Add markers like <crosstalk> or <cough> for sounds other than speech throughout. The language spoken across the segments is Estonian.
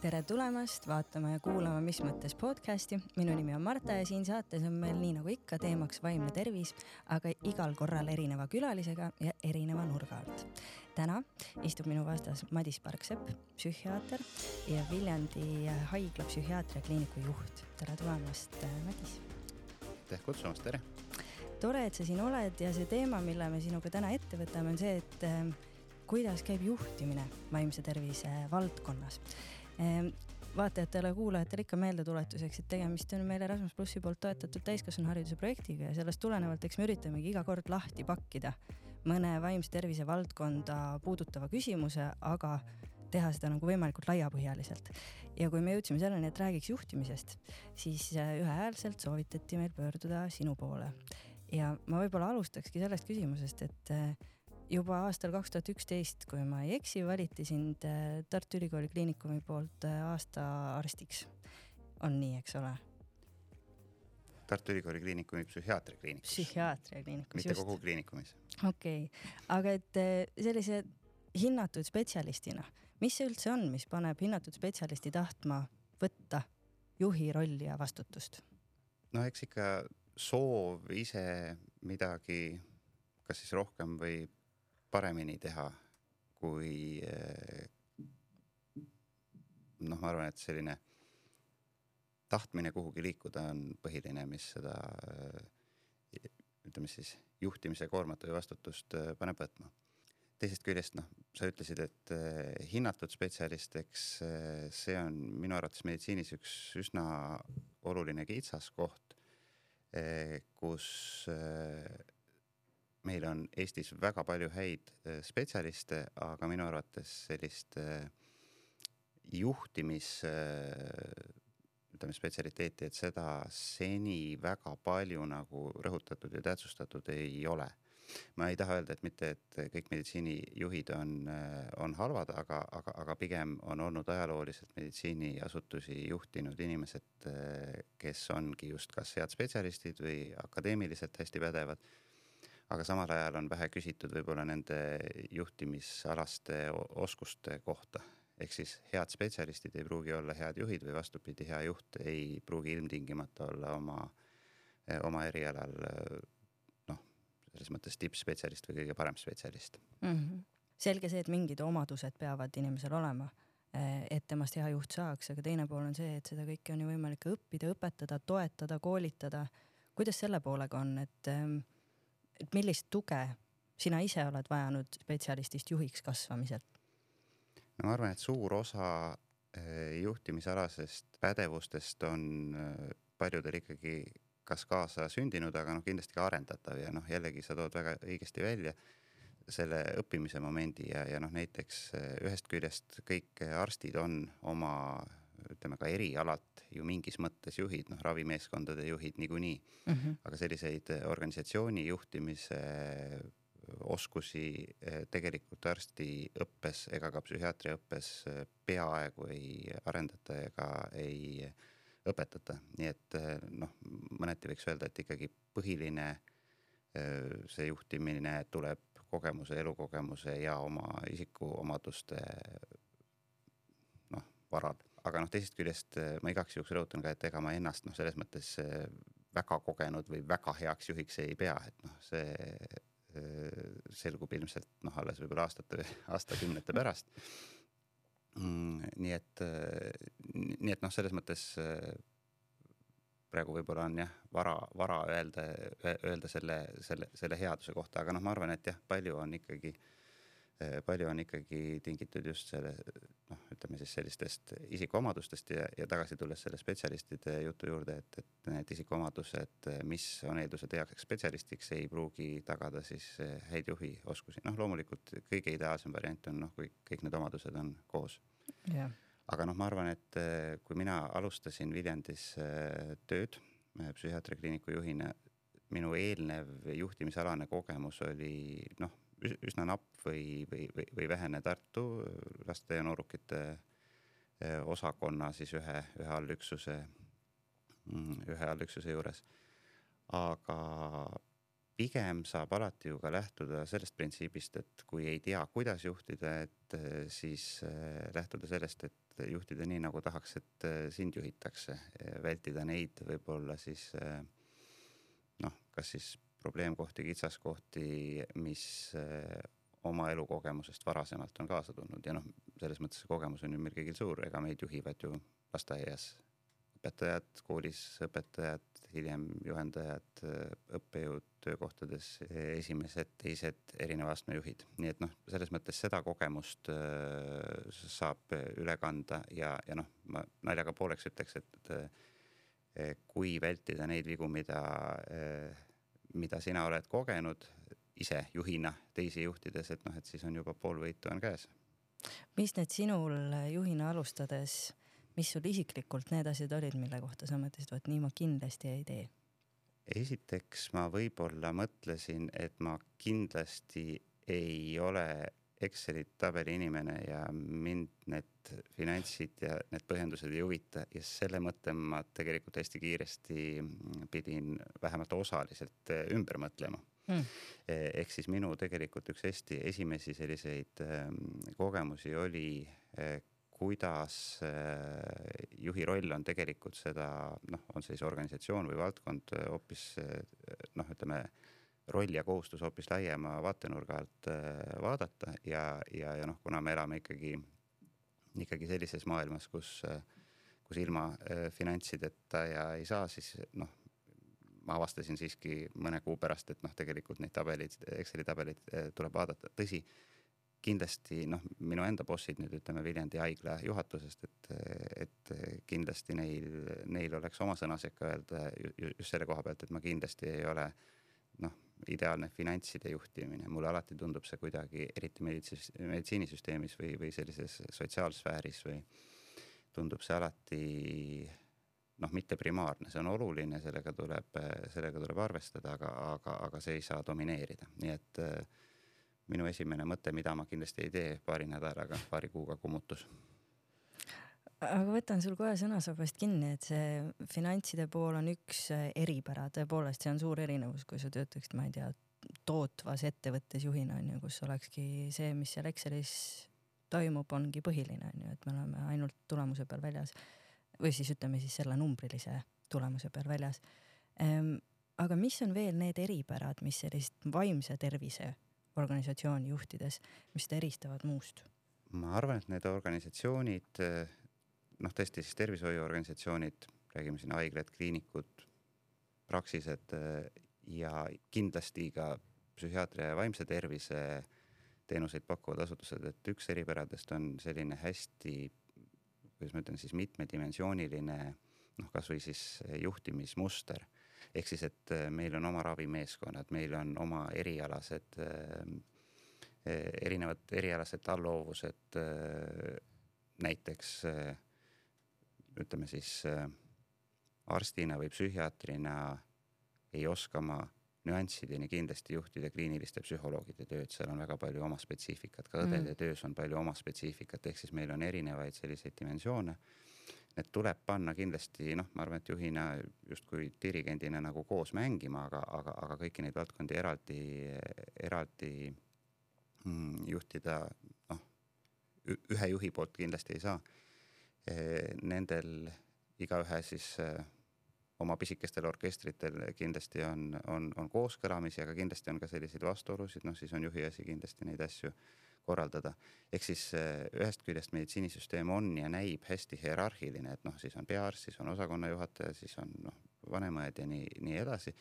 tere tulemast vaatama ja kuulama Mis mõttes podcasti. minu nimi on Marta ja siin saates on meil nii nagu ikka teemaks vaimne tervis, aga igal korral erineva külalisega ja erineva nurga alt. täna istub minu vastas Madis Parksepp, psühhiaater ja Viljandi haigla psühhiaatriakliiniku juht. tere tulemast, Madis. aitäh kutsumast, tere. tore, et sa siin oled ja see teema, mille me sinuga täna ette võtame, on see, et kuidas käib juhtimine vaimse tervise valdkonnas Ehm, vaatajatele-kuulajatele ikka meeldetuletuseks, et tegemist on meil Erasmus plussi poolt toetatud täiskasvanuhariduse projektiga ja sellest tulenevalt, eks me üritamegi iga kord lahti pakkida mõne vaimse tervise valdkonda puudutava küsimuse, aga teha seda nagu võimalikult laiapõhjaliselt. ja kui me jõudsime selleni, et räägiks juhtimisest, siis äh, ühehäälselt soovitati meil pöörduda sinu poole. ja ma võib-olla alustakski sellest küsimusest, et äh, juba aastal kaks tuhat üksteist, kui ma ei eksi, valiti sind äh, Tartu Ülikooli Kliinikumi poolt äh, aasta arstiks. on nii, eks ole? Tartu Ülikooli Kliinikumi psühhiaatriakliinikus. mitte just. kogu kliinikumis. okei okay., aga et äh, sellise hinnatud spetsialistina, mis see üldse on, mis paneb hinnatud spetsialisti tahtma võtta juhi rolli ja vastutust? no eks ikka soov ise midagi, kas siis rohkem või paremini teha, kui eh, noh, ma arvan, et selline tahtmine kuhugi liikuda on põhiline, mis seda eh, ütleme siis juhtimise koormat või vastutust eh, paneb võtma. teisest küljest noh, sa ütlesid, et hinnatud spetsialist, eks see on minu arvates meditsiinis üks üsna oluline kitsaskoht, kus meil on Eestis väga palju häid äh, spetsialiste, aga minu arvates sellist äh, juhtimis äh, ütleme spetsialiteeti, et seda seni väga palju nagu rõhutatud ja tähtsustatud ei ole. ma ei taha öelda, et mitte, et kõik meditsiinijuhid on, on halvad, aga, aga, aga pigem on olnud ajalooliselt meditsiiniasutusi juhtinud inimesed, kes ongi just kas head spetsialistid või akadeemiliselt hästi pädevad aga samal ajal on vähe küsitud võib-olla nende juhtimisalaste oskuste kohta. ehk siis head spetsialistid ei pruugi olla head juhid või vastupidi, hea juht ei pruugi ilmtingimata olla oma, oma erialal noh, selles mõttes tippspetsialist või kõige parem spetsialist mm. -hmm. selge see, et mingid omadused peavad inimesel olema et temast hea juht saaks, aga teine pool on see, et seda kõike on ju võimalik õppida, õpetada, toetada, koolitada. kuidas selle poolega on, et et millist tuge sina ise oled vajanud spetsialistist juhiks kasvamisel? no ma arvan, et suur osa eh, juhtimisalasest pädevustest on eh, paljudel ikkagi kas kaasa sündinud, aga noh, kindlasti ka arendatav ja noh, jällegi sa tood väga õigesti välja selle õppimise momendi ja, ja noh, näiteks eh, ühest küljest kõik arstid on oma ütleme ka erialalt ju mingis mõttes juhid, noh ravimeeskondade juhid niikuinii mm. -hmm. aga selliseid organisatsiooni juhtimise oskusi eh, tegelikult arstiõppes ega ka psühhiaatriaõppes eh, peaaegu ei arendata ega ei õpetata, nii et eh, noh, mõneti võiks öelda, et ikkagi põhiline see juhtimine tuleb kogemuse, elukogemuse ja oma isikuomaduste noh, varal aga noh, teisest küljest eh, ma igaks juhuks rõhutan ka, et ega ma ennast noh, selles mõttes eh, väga kogenud või väga heaks juhiks ei pea, et noh, see eh, selgub ilmselt noh, alles võib-olla aastate, <laughs> aastakümnete pärast mm,. nii et, nii et noh, selles mõttes praegu võib-olla on jah, vara, vara öelda, öelda selle, selle, selle headuse kohta, aga noh, ma arvan, et jah, palju on ikkagi äh, palju on ikkagi tingitud just selle noh, ütleme siis sellistest isikuomadustest ja, ja tagasi tulles selle spetsialistide jutu juurde, et, et need isikuomadused, mis on eeldused heaks spetsialistiks, ei pruugi tagada siis eh, häid juhioskusi. noh, loomulikult kõige ideaalsem variant on noh, kui kõik need omadused on koos yeah.. aga noh, ma arvan, et eh, kui mina alustasin Viljandis tööd psühhiaatriakliiniku juhina, minu eelnev juhtimisalane kogemus oli noh üsna napp või, või, või, või vähene Tartu laste ja noorukite eh, osakonna siis ühe, ühe allüksuse, mm, ühe allüksuse juures. aga pigem saab alati ju ka lähtuda sellest printsiibist, et kui ei tea, kuidas juhtida, et siis lähtuda sellest, et juhtida nii, nagu tahaks, et sind juhitakse, vältida neid võib-olla siis noh, kas siis probleemkohti, kitsaskohti, mis oma elukogemusest varasemalt on kaasa tulnud. Ja noh, selles mõttes see kogemus on ju meil kõigil suur, ega meid juhivad ju lasteaias õpetajad, koolis õpetajad, hiljem juhendajad, õppejõud töökohtades, esimesed, teised erineva astme juhid, nii et noh, selles mõttes seda kogemust äh, saab üle kanda ja, ja noh, ma naljaga pooleks ütleks, et äh, kui vältida neid vigu, mida, mida sina oled kogenud ise juhina teisi juhtides, et noh, et siis on juba pool võitu on käes. mis need sinul juhina alustades mis sul isiklikult need asjad olid, mille kohta sa mõtlesid, vot nii ma kindlasti ei tee? esiteks ma võib-olla mõtlesin, et ma kindlasti ei ole Exceli tabeli inimene ja mind need finantsid ja need põhjendused ei huvita ja selle mõtte ma tegelikult hästi kiiresti pidin vähemalt osaliselt ümber mõtlema. Mm.. ehk siis minu tegelikult üks hästi esimesi selliseid ähm, kogemusi oli kuidas äh, juhi roll on tegelikult seda noh, on see siis organisatsioon või valdkond äh, hoopis noh, ütleme roll ja kohustus hoopis laiema vaatenurga alt vaadata ja, ja, ja noh, kuna me elame ikkagi, ikkagi sellises maailmas, kus, kus ilma finantsideta ja ei saa, siis noh, ma avastasin siiski mõne kuu pärast, et noh, tegelikult neid tabeleid, Exceli tabeleid tuleb vaadata, tõsi kindlasti noh, minu enda bossid nüüd ütleme Viljandi haigla juhatusest, et, et kindlasti neil, neil oleks oma sõna sekka öelda just selle koha pealt, et ma kindlasti ei ole noh, ideaalne finantside juhtimine, mulle alati tundub see kuidagi, eriti meditsiinis, meditsiinisüsteemis või, või sellises sotsiaalsfääris või tundub see alati noh, mitte primaarne, see on oluline, sellega tuleb, sellega tuleb arvestada, aga, aga, aga see ei saa domineerida, nii et äh, minu esimene mõte, mida ma kindlasti ei tee paari nädalaga, paari kuuga kummutus. Aga võtan sul kohe sõnasabast kinni, et see finantside pool on üks eripära, tõepoolest, see on suur erinevus, kui sa töötaksid, ma ei tea, tootvas ettevõttes juhina on ju, kus olekski see, mis seal Excelis toimub, ongi põhiline on ju, et me oleme ainult tulemuse peal väljas või siis ütleme siis selle numbrilise tulemuse peal väljas ehm,. aga mis on veel need eripärad, mis sellist vaimse tervise organisatsiooni juhtides, mis seda eristavad muust? ma arvan, et need organisatsioonid, noh, tõesti siis tervishoiuorganisatsioonid, räägime siin haiglad, kliinikud, praksised ja kindlasti ka psühhiaatria ja vaimse tervise teenuseid pakkuvad asutused, et üks eripäradest on selline hästi, kuidas ma ütlen siis mitmedimensiooniline noh, kasvõi siis juhtimismuster ehk siis, et äh, meil on oma ravimeeskonnad, meil on oma erialased, äh, äh, erinevad erialased alloovused. näiteks ütleme siis arstina või psühhiaatrina ei oska ma nüanssideni kindlasti juhtida kliiniliste psühholoogide tööd, seal on väga palju oma spetsiifikat, ka õdede mm. töös on palju oma spetsiifikat, ehk siis meil on erinevaid selliseid dimensioone need tuleb panna kindlasti noh, ma arvan, et juhina justkui dirigendina nagu koos mängima, aga, aga, aga kõiki neid valdkondi eraldi, eraldi mm, juhtida noh, ühe juhi poolt kindlasti ei saa. Eh, nendel igaühe siis eh, oma pisikestel orkestritel kindlasti on, on, on kooskõlamisi, aga kindlasti on ka selliseid vastuolusid, noh siis on juhi asi kindlasti neid asju korraldada. ehk siis äh, ühest küljest meditsiinisüsteem on ja näib hästi hierarhiline, et noh, siis on peaarst, siis on osakonnajuhataja, siis on noh, vanemõed ja nii, nii edasi,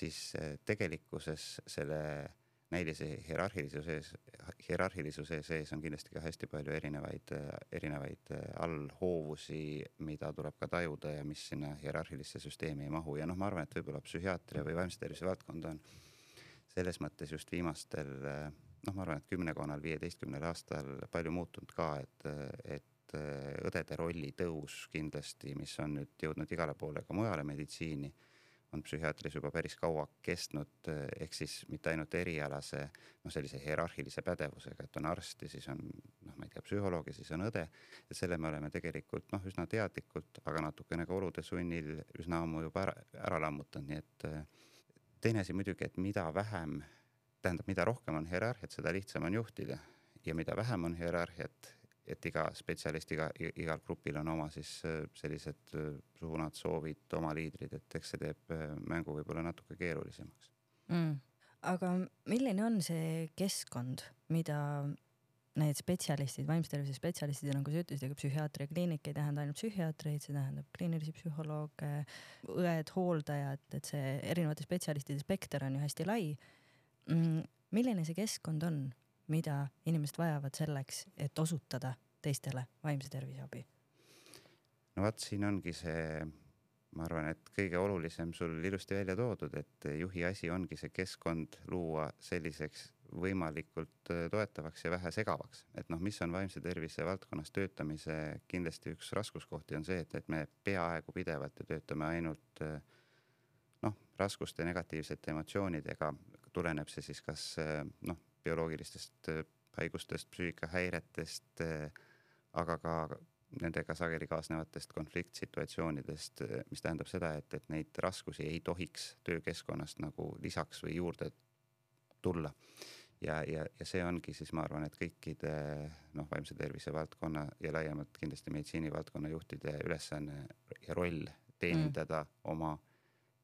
siis tegelikkuses selle näilise hierarhilisuse sees, hierarhilisuse sees on kindlasti ka hästi palju erinevaid, erinevaid äh, allhoovusi, mida tuleb ka tajuda ja mis sinna hierarhilisse süsteemi ei mahu. Ja noh, ma arvan, et võib-olla psühhiaatria või vaimse tervise valdkond on selles mõttes just viimastel äh, noh, ma arvan, et kümmekonnal, viieteistkümnel aastal palju muutunud ka, et, et õdede rolli tõus kindlasti, mis on nüüd jõudnud igale poole ka mujale meditsiini, on psühhiaatris juba päris kaua kestnud, ehk siis mitte ainult erialase noh, sellise hierarhilise pädevusega, et on arst ja siis on noh, ma ei tea, psühholoog ja siis on õde. et selle me oleme tegelikult noh, üsna teadlikult, aga natukene ka olude sunnil üsna ammu juba ära, ära lammutanud, nii et teine asi muidugi, et mida vähem, tähendab, mida rohkem on hierarhiat, seda lihtsam on juhtida ja mida vähem on hierarhiat, et iga spetsialist, iga, igal grupil on oma siis äh, sellised äh, suunad, soovid, oma liidrid, et eks see teeb äh, mängu võib-olla natuke keerulisemaks. Mm.. aga milline on see keskkond, mida need spetsialistid, vaimse tervise spetsialistid ja nagu sa ütlesid, ega psühhiaatria kliinik ei tähenda ainult psühhiaatreid, see tähendab kliinilisi psühholooge, õed, hooldajad, et see erinevate spetsialistide spekter on ju hästi lai. Mm,. milline see keskkond on, mida inimesed vajavad selleks, et osutada teistele vaimse tervise abi? no vot, siin ongi see, ma arvan, et kõige olulisem sul ilusti välja toodud, et juhi asi ongi see keskkond luua selliseks võimalikult äh, toetavaks ja vähe segavaks, et noh, mis on vaimse tervise valdkonnas töötamise kindlasti üks raskuskohti on see, et, et me peaaegu pidevalt ju töötame ainult äh, noh, raskuste negatiivsete emotsioonidega, tuleneb see siis kas äh, noh, bioloogilistest äh, haigustest, psüühikahäiretest, äh, aga ka nendega sageli kaasnevatest konfliktsituatsioonidest, äh, mis tähendab seda, et, et neid raskusi ei tohiks töökeskkonnast nagu lisaks või juurde tulla. ja, ja, ja see ongi siis, ma arvan, et kõikide noh, vaimse tervise valdkonna ja laiemalt kindlasti meditsiinivaldkonna juhtide ülesanne ja roll teenindada mm. oma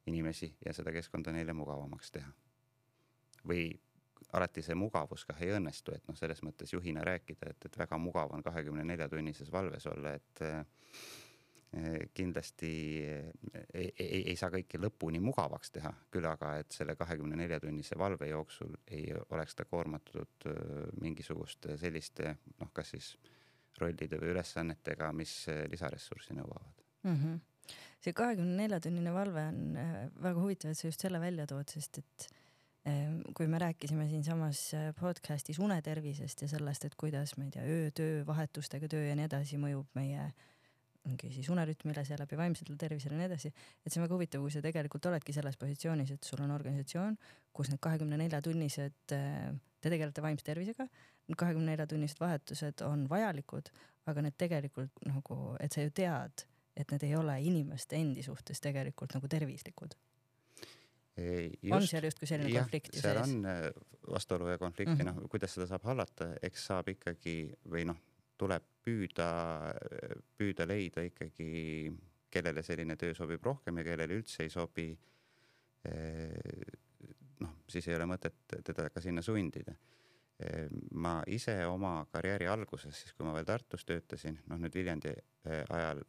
inimesi ja seda keskkonda neile mugavamaks teha. või alati see mugavus kah ei õnnestu, et noh, selles mõttes juhina rääkida, et, et väga mugav on kahekümne nelja tunnises valves olla, et eh, kindlasti ei, ei, ei saa kõike lõpuni mugavaks teha, küll aga, et selle kahekümne nelja tunnise valve jooksul ei oleks ta koormatud eh, mingisuguste selliste noh, kas siis rollide või ülesannetega, mis lisaressurssi nõuavad mm. -hmm. see kahekümne nelja tunnine valve on eh, väga huvitav, et sa just selle välja tood, sest et kui me rääkisime siinsamas äh, podcast'is unetervisest ja sellest, et kuidas, ma ei tea, öötöö, vahetustega töö ja nii edasi mõjub meie mingi siis unerütmile, seeläbi vaimsele tervisele ja nii edasi. et see on väga huvitav, kui sa tegelikult oledki selles positsioonis, et sul on organisatsioon, kus need kahekümne nelja tunnised, äh, te tegelete vaimse tervisega, kahekümne nelja tunnised vahetused on vajalikud, aga need tegelikult nagu, et sa ju tead, et need ei ole inimeste endi suhtes tegelikult nagu tervislikud Just, on seal justkui selline jah, konflikt seal sees? on äh, vastuolu ja konflikt mm -hmm. ja noh, kuidas seda saab hallata, eks saab ikkagi või noh, tuleb püüda, püüda leida ikkagi, kellele selline töö sobib rohkem ja kellele üldse ei sobi. Äh, noh, siis ei ole mõtet teda ka sinna sundida. Äh, ma ise oma karjääri alguses, siis kui ma veel Tartus töötasin, noh nüüd Viljandi ajal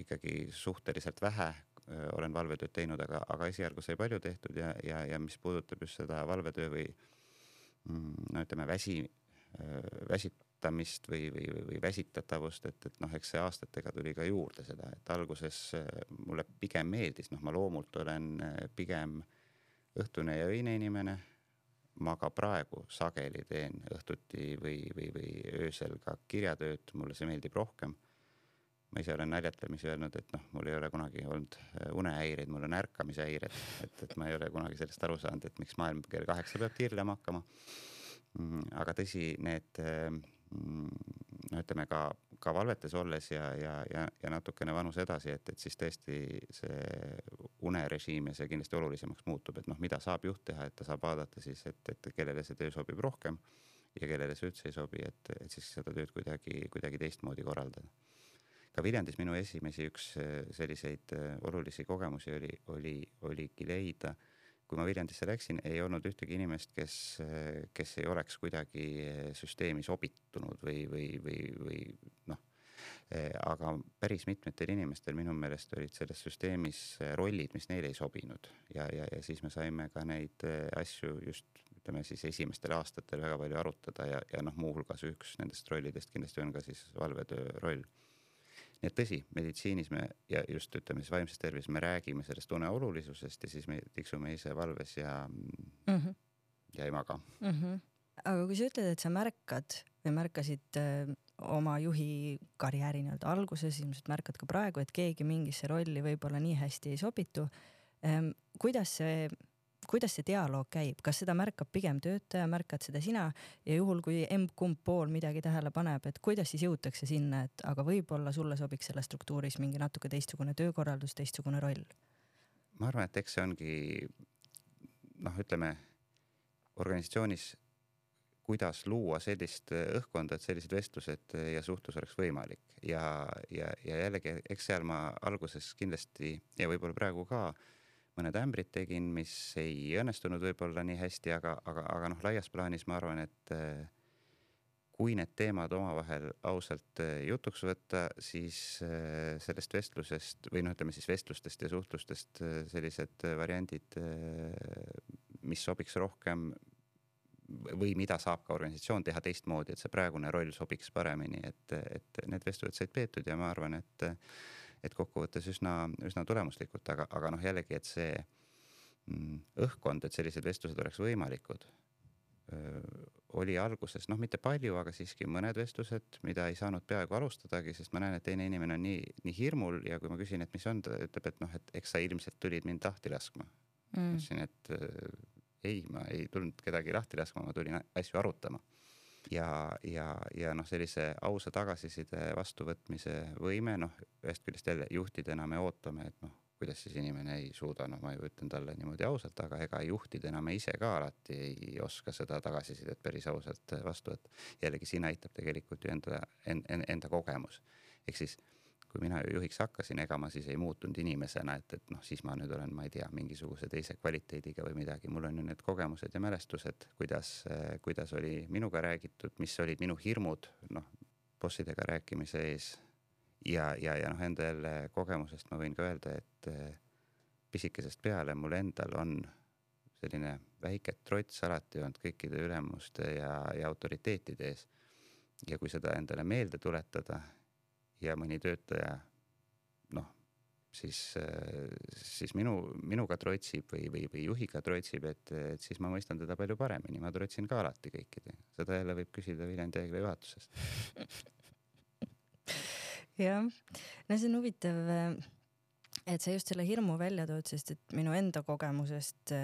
ikkagi suhteliselt vähe Äh, olen valvetööd teinud, aga, aga esialgu sai palju tehtud ja, ja, ja mis puudutab just seda valvetöö või mm, no ütleme, väsi, väsitamist või, või, või väsitatavust, et, et noh, eks see aastatega tuli ka juurde seda, et alguses mulle pigem meeldis, noh, ma loomult olen pigem õhtune ja öine inimene. ma ka praegu sageli teen õhtuti või, või, või öösel ka kirjatööd, mulle see meeldib rohkem ma ise olen naljatlemisi öelnud, et noh, mul ei ole kunagi olnud äh, unehäireid, mul on ärkamishäired, et, et ma ei ole kunagi sellest aru saanud, et miks maailm kell kaheksa peab tiirlema hakkama. Mm, aga tõsi, need mm, no ütleme ka, ka valvetes olles ja, ja, ja, ja natukene vanus edasi, et, et siis tõesti see unerežiim ja see kindlasti olulisemaks muutub, et noh, mida saab juht teha, et ta saab vaadata siis, et, et kellele see töö sobib rohkem ja kellele see üldse ei sobi, et, et siis seda tööd kuidagi, kuidagi teistmoodi korraldada ka Viljandis minu esimesi üks äh, selliseid äh, olulisi kogemusi oli, oli, oligi leida, kui ma Viljandisse läksin, ei olnud ühtegi inimest, kes, äh, kes ei oleks kuidagi süsteemi sobitunud või, või, või, või noh, aga päris mitmetel inimestel minu meelest olid selles süsteemis rollid, mis neile ei sobinud. Ja, ja, ja siis me saime ka neid asju just ütleme siis esimestel aastatel väga palju arutada ja, ja noh, muuhulgas üks nendest rollidest kindlasti on ka siis valvetöö roll nii et tõsi, meditsiinis me ja just ütleme siis vaimses tervises me räägime sellest une olulisusest ja siis me tiksume ise valves ja mm, -hmm. ja ei maga mm. -hmm. aga kui sa ütled, et sa märkad või märkasid äh, oma juhi karjääri nii-öelda alguses, ilmselt märkad ka praegu, et keegi mingisse rolli võib-olla nii hästi ei sobitu ähm,. kuidas see kuidas see dialoog käib, kas seda märkab pigem töötaja, märkad seda sina? Ja juhul, kui emb-kumb pool midagi tähele paneb, et kuidas siis jõutakse sinna, et aga võib-olla sulle sobiks selles struktuuris mingi natuke teistsugune töökorraldus, teistsugune roll? ma arvan, et eks see ongi noh, ütleme organisatsioonis, kuidas luua sellist õhkkonda, et sellised vestlused ja suhtlus oleks võimalik. Ja, ja, ja jällegi, eks seal ma alguses kindlasti ja võib-olla praegu ka mõned ämbrid tegin, mis ei õnnestunud võib-olla nii hästi, aga, aga, aga noh, laias plaanis ma arvan, et kui need teemad omavahel ausalt äh, jutuks võtta, siis äh, sellest vestlusest või noh, ütleme siis vestlustest ja suhtlustest sellised variandid, mis sobiks rohkem või mida saab ka organisatsioon teha teistmoodi, et see praegune roll sobiks paremini, et, et need vestlused said peetud ja ma arvan, et, et kokkuvõttes üsna, üsna tulemuslikult, aga, aga noh, jällegi, et see mm, õhkkond, et sellised vestlused oleks võimalikud oli alguses noh, mitte palju, aga siiski mõned vestlused, mida ei saanud peaaegu alustadagi, sest ma näen, et teine inimene on nii, nii hirmul ja kui ma küsin, et mis on, ta ütleb, et noh, et eks sa ilmselt tulid mind lahti laskma mm.. ütlesin, et ei, ma ei tulnud kedagi lahti laskma, ma tulin asju arutama. Ja, ja, ja noh, sellise ausa tagasiside vastuvõtmise võime, noh, ühest küljest jälle juhtidena me ootame, et noh kuidas siis inimene ei suuda, noh, ma ju ütlen talle niimoodi ausalt, aga ega juhtidena me ise ka alati ei oska seda tagasisidet päris ausalt vastu võtta. jällegi siin aitab tegelikult ju enda, enda, enda kogemus. ehk siis kui mina juhiks hakkasin, ega ma siis ei muutunud inimesena, et, et noh, siis ma nüüd olen, ma ei tea, mingisuguse teise kvaliteediga või midagi, mul on ju need kogemused ja mälestused, kuidas, kuidas oli minuga räägitud, mis olid minu hirmud, noh, bossidega rääkimise ees ja, ja, ja noh, enda jälle kogemusest ma võin ka öelda, et pisikesest peale mul endal on selline väike trots alati olnud kõikide ülemuste ja, ja autoriteetide ees. ja kui seda endale meelde tuletada ja mõni töötaja noh, siis, siis minu, minuga trotsib või, või, või juhiga trotsib, et, et siis ma mõistan teda palju paremini, ma trotsin ka alati kõikidega, seda jälle võib küsida Viljandi haigla juhatusest jah, no see on huvitav, et sa just selle hirmu välja tood, sest et minu enda kogemusest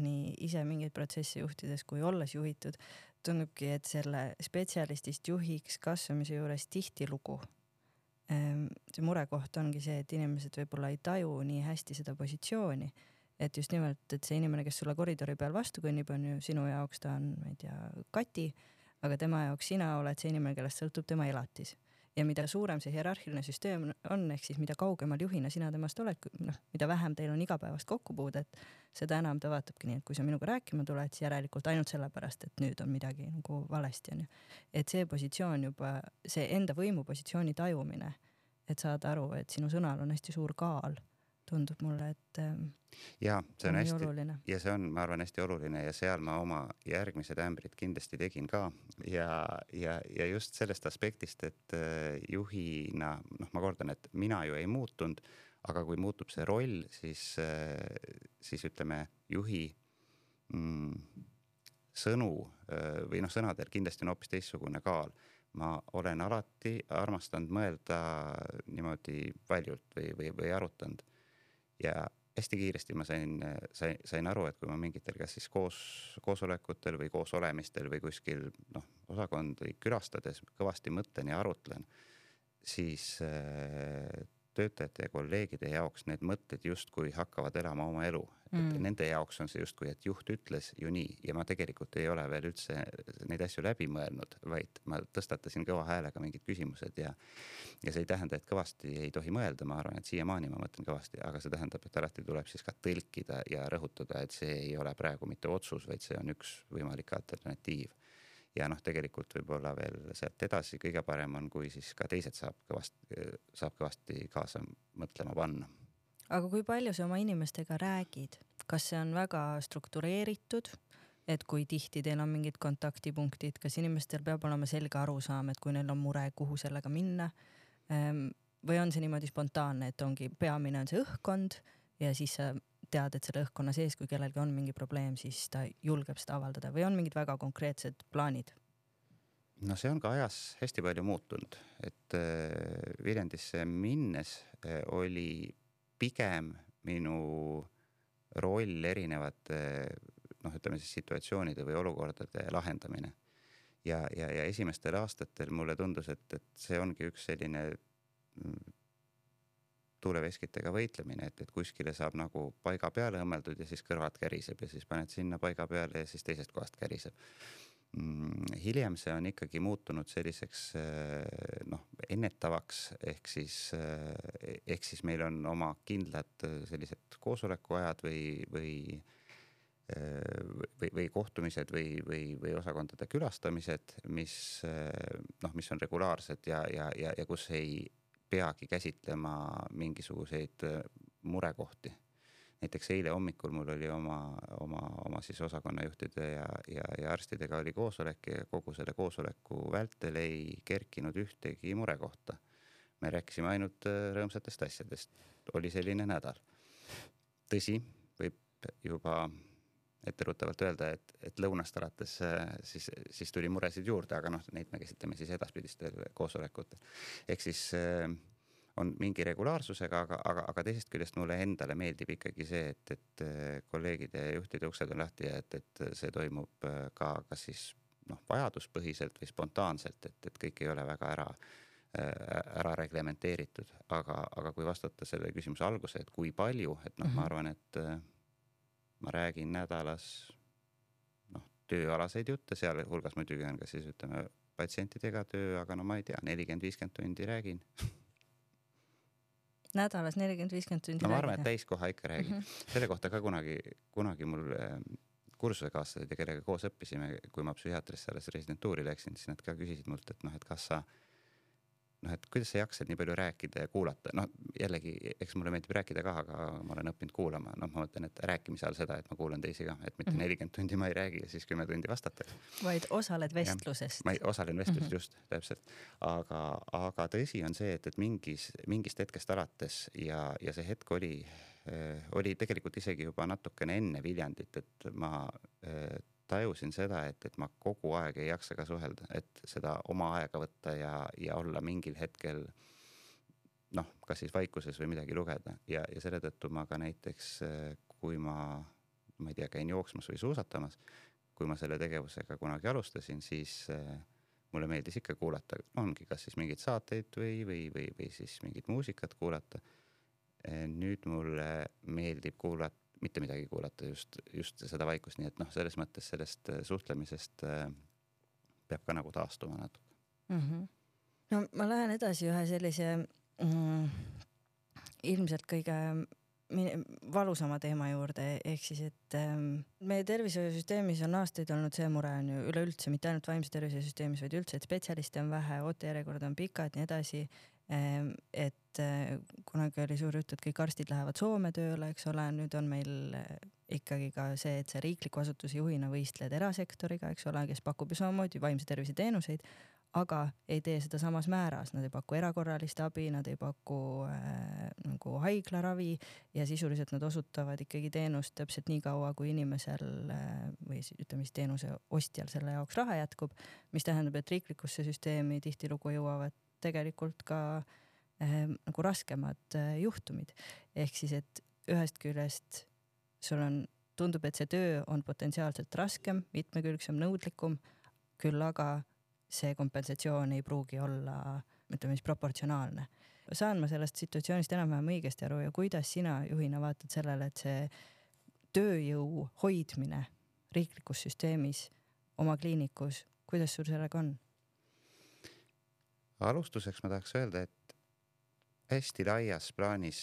nii ise mingeid protsesse juhtides kui olles juhitud, tundubki, et selle spetsialistist juhiks kasvamise juures tihtilugu see murekoht ongi see, et inimesed võib-olla ei taju nii hästi seda positsiooni, et just nimelt, et see inimene, kes sulle koridori peal vastu kõnnib, on ju sinu jaoks ta on, ma ei tea, Kati, aga tema jaoks sina oled see inimene, kellest sõltub tema elatis ja mida suurem see hierarhiline süsteem on, ehk siis mida kaugemal juhina sina temast oled, noh, mida vähem teil on igapäevast kokkupuudet, seda enam ta vaatabki nii, et kui sa minuga rääkima tuled, siis järelikult ainult sellepärast, et nüüd on midagi nagu valesti onju. et see positsioon juba, see enda võimupositsiooni tajumine, et saada aru, et sinu sõnal on hästi suur kaal tundub mulle, et. Ähm, ja see on, hästi oluline. ja see on, ma arvan, hästi oluline ja seal ma oma järgmised ämbrid kindlasti tegin ka ja, ja, ja just sellest aspektist, et äh, juhina, noh, ma kordan, et mina ju ei muutunud, aga kui muutub see roll, siis, äh, siis ütleme juhi mm, sõnu äh, või noh, sõnadel kindlasti on hoopis teistsugune kaal ma olen alati armastanud mõelda niimoodi valjult või, või, või arutanud ja hästi kiiresti ma sain, sain, sain aru, et kui ma mingitel, kas siis koos, koosolekutel või koosolemistel või kuskil noh, osakondi külastades kõvasti mõtlen ja arutlen, siis äh, töötajate ja kolleegide jaoks need mõtted justkui hakkavad elama oma elu mm.. et nende jaoks on see justkui, et juht ütles ju nii. Ja ma tegelikult ei ole veel üldse neid asju läbi mõelnud, vaid ma tõstatasin kõva häälega mingid küsimused ja ja see ei tähenda, et kõvasti ei tohi mõelda, ma arvan, et siiamaani ma mõtlen kõvasti, aga see tähendab, et alati tuleb siis ka tõlkida ja rõhutada, et see ei ole praegu mitte otsus, vaid see on üks võimalik alternatiiv. Ja noh, tegelikult võib-olla veel sealt edasi kõige parem on, kui siis ka teised saab kõvasti, saab kõvasti kaasa mõtlema panna. Aga kui palju sa oma inimestega räägid, kas see on väga struktureeritud, et kui tihti teil on mingid kontaktipunktid, kas inimestel peab olema selge arusaam, et kui neil on mure, kuhu sellega minna? Ehm, või on see niimoodi spontaanne, et ongi peamine on see õhkkond ja siis sa tead, et selle õhkkonna sees, kui kellelgi on mingi probleem, siis ta julgeb seda avaldada või on mingid väga konkreetsed plaanid? no see on ka ajas hästi palju muutunud, et äh, Viljandisse minnes äh, oli pigem minu roll erinevate noh, ütleme siis situatsioonide või olukordade lahendamine. ja, ja, ja esimestel aastatel mulle tundus, et, et see ongi üks selline tuuleveskitega võitlemine, et, et kuskile saab nagu paiga peale õmmeldud ja siis kõrvalt käriseb ja siis paned sinna paiga peale ja siis teisest kohast käriseb mm,. Hiljem see on ikkagi muutunud selliseks äh, noh, ennetavaks ehk siis, äh, ehk siis meil on oma kindlad sellised koosolekuajad või, või või, või kohtumised või, või, või osakondade külastamised, mis noh, mis on regulaarsed ja, ja, ja, ja kus ei peagi käsitlema mingisuguseid äh, murekohti. Näiteks eile hommikul mul oli oma, oma, oma siis osakonnajuhtide ja, ja, ja arstidega oli koosolek ja kogu selle koosoleku vältel ei kerkinud ühtegi murekohta. me rääkisime ainult äh, rõõmsatest asjadest, oli selline nädal. tõsi, võib juba etteruttavalt öelda, et, et lõunast alates äh, siis, siis tuli muresid juurde, aga noh, neid me käsitleme siis edaspidistel koosolekutel. ehk siis äh, on mingi regulaarsusega, aga, aga, aga teisest küljest mulle endale meeldib ikkagi see, et, et äh, kolleegide ja juhtide uksed on lahti ja et, et see toimub äh, ka, kas siis noh, vajaduspõhiselt või spontaanselt, et, et kõik ei ole väga ära ära reglementeeritud, aga, aga kui vastata selle küsimuse alguse, et kui palju, et noh mm, -hmm. ma mhm. arvan, et ma räägin nädalas noh, tööalaseid jutte, sealhulgas muidugi on ka siis ütleme patsientidega töö, aga no ma ei tea, nelikümmend, viiskümmend tundi räägin <laughs> nädalas nelikümmend, viiskümmend tundi. no ma arvan, et täiskoha ikka räägin mm. -hmm. selle kohta ka kunagi, kunagi mul ähm, kursusekaaslased ja kellega koos õppisime, kui ma psühhiaatrisse alles residentuuri läksin, siis nad ka küsisid mult, et noh, et kas sa noh, et kuidas sa jaksad nii palju rääkida ja kuulata, noh jällegi, eks mulle meeldib rääkida ka, aga ma olen õppinud kuulama, noh, ma mõtlen, et rääkimise all seda, et ma kuulan teisi ka, et mitte mhm. nelikümmend mm -hmm. tundi ma ei räägi ja siis kümme tundi vastatakse. vaid osaled vestluses. ma osalen vestluses mm -hmm. just, täpselt, aga, aga tõsi on see, et, et mingis, mingist hetkest alates ja, ja see hetk oli oli tegelikult isegi juba natukene enne Viljandit, et ma tajusin seda, et, et ma kogu aeg ei jaksa ka suhelda, et seda oma aega võtta ja, ja olla mingil hetkel noh, kas siis vaikuses või midagi lugeda ja, ja selle tõttu ma ka näiteks, kui ma, ma ei tea, käin jooksmas või suusatamas, kui ma selle tegevusega kunagi alustasin, siis mulle meeldis ikka kuulata, ongi kas siis mingeid saateid või, või, või, või siis mingit muusikat kuulata. nüüd mulle meeldib kuulata mitte midagi kuulata, just, just seda vaikust, nii et noh, selles mõttes sellest äh, suhtlemisest äh, peab ka nagu taastuma natuke mm. -hmm. no ma lähen edasi ühe sellise mm, ilmselt kõige valusama teema juurde, ehk siis, et ähm, meie tervishoiusüsteemis on aastaid olnud see mure on ju üleüldse mitte ainult vaimse tervise süsteemis, vaid üldse, et spetsialiste on vähe, ootejärjekorrad on pikad, nii edasi et äh, kunagi oli suur jutt, et kõik arstid lähevad Soome tööle, eks ole, nüüd on meil äh, ikkagi ka see, et sa riikliku asutuse juhina võistled erasektoriga, eks ole, kes pakub ju samamoodi vaimse tervise teenuseid, aga ei tee seda samas määras, nad ei paku erakorralist abi, nad ei paku äh, nagu haiglaravi ja sisuliselt nad osutavad ikkagi teenust täpselt nii kaua, kui inimesel äh, või ütleme siis teenuse ostjal selle jaoks raha jätkub, mis tähendab, et riiklikusse süsteemi tihtilugu jõuavad tegelikult ka äh, nagu raskemad äh, juhtumid. ehk siis, et ühest küljest sul on, tundub, et see töö on potentsiaalselt raskem, mitmekülgsem, nõudlikum, küll aga see kompensatsioon ei pruugi olla, ütleme siis proportsionaalne. saan ma sellest situatsioonist enam-vähem õigesti aru ja kuidas sina juhina vaatad sellele, et see tööjõu hoidmine riiklikus süsteemis oma kliinikus, kuidas sul sellega on? Alustuseks ma tahaks öelda, et hästi laias plaanis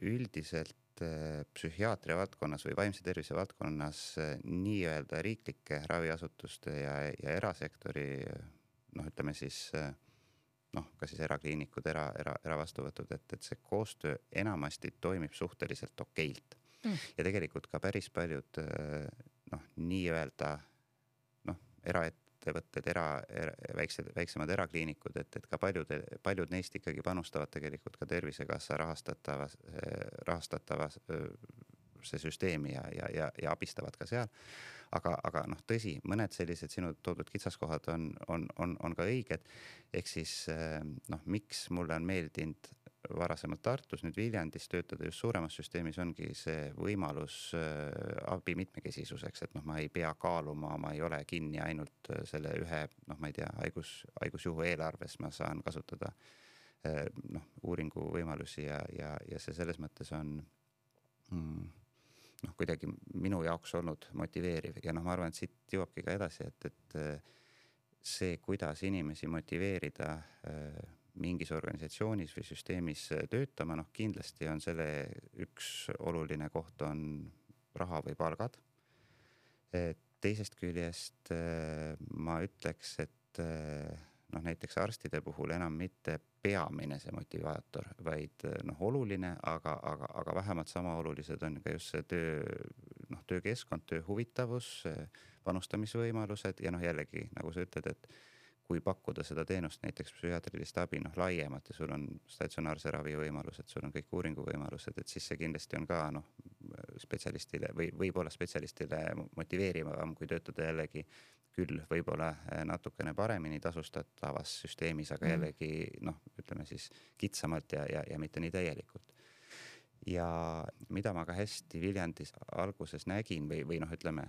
üldiselt äh, psühhiaatria valdkonnas või vaimse tervise valdkonnas äh, nii-öelda riiklike raviasutuste ja, ja erasektori noh, ütleme siis noh, ka siis erakliinikud, era, era, eravastuvõtud, et, et see koostöö enamasti toimib suhteliselt okeilt. Mm.. ja tegelikult ka päris paljud noh, nii-öelda noh, eraet-, ettevõtted, era, era, väiksed, väiksemad erakliinikud, et, et ka paljud, paljud neist ikkagi panustavad tegelikult ka Tervisekassa rahastatavas, rahastatavas see süsteemi ja, ja, ja, ja abistavad ka seal. aga, aga noh, tõsi, mõned sellised sinu toodud kitsaskohad on, on, on, on ka õiged. ehk siis noh, miks mulle on meeldinud varasemalt Tartus, nüüd Viljandis töötada just suuremas süsteemis ongi see võimalus äh, abi mitmekesisuseks, et noh, ma ei pea kaaluma, ma ei ole kinni ainult äh, selle ühe noh, ma ei tea, haigus, haigusjuhu eelarves, ma saan kasutada noh, uuringu võimalusi ja, ja, ja see selles mõttes on mm, noh, kuidagi minu jaoks olnud motiveeriv ja noh, ma arvan, et siit jõuabki ka edasi, et, et see, kuidas inimesi motiveerida mingis organisatsioonis või süsteemis töötama, noh kindlasti on selle üks oluline koht on raha või palgad. teisest küljest ma ütleks, et noh, näiteks arstide puhul enam mitte peamine see motivaator, vaid noh, oluline, aga, aga, aga vähemalt sama olulised on ka just see töö, noh, töökeskkond, töö huvitavus, panustamisvõimalused ja noh, jällegi nagu sa ütled, et kui pakkuda seda teenust, näiteks psühhiaatrilist abi noh, laiemalt ja sul on statsionaarse ravi võimalused, sul on kõik uuringuvõimalused, et siis see kindlasti on ka noh, spetsialistile või võib-olla spetsialistile motiveerivam, kui töötada jällegi küll võib-olla eh, natukene paremini tasustatavas süsteemis, aga mm. jällegi noh, ütleme siis kitsamalt ja, ja, ja mitte nii täielikult. ja mida ma ka hästi Viljandis alguses nägin või, või noh, ütleme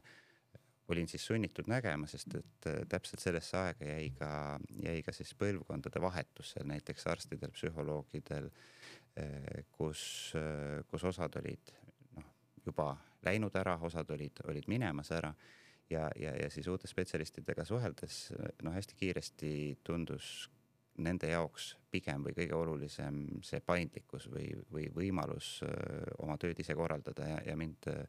olin siis sunnitud nägema, sest et eh, täpselt sellesse aega jäi ka, jäi ka siis põlvkondade vahetus seal näiteks arstidel, psühholoogidel, eh, kus, kus osad olid noh, juba läinud ära, osad olid, olid minemas ära. Ja, ja, ja siis uute spetsialistidega suheldes noh, hästi kiiresti tundus nende jaoks pigem või kõige olulisem see paindlikkus või, või võimalus oma tööd ise korraldada ja, ja mind öö,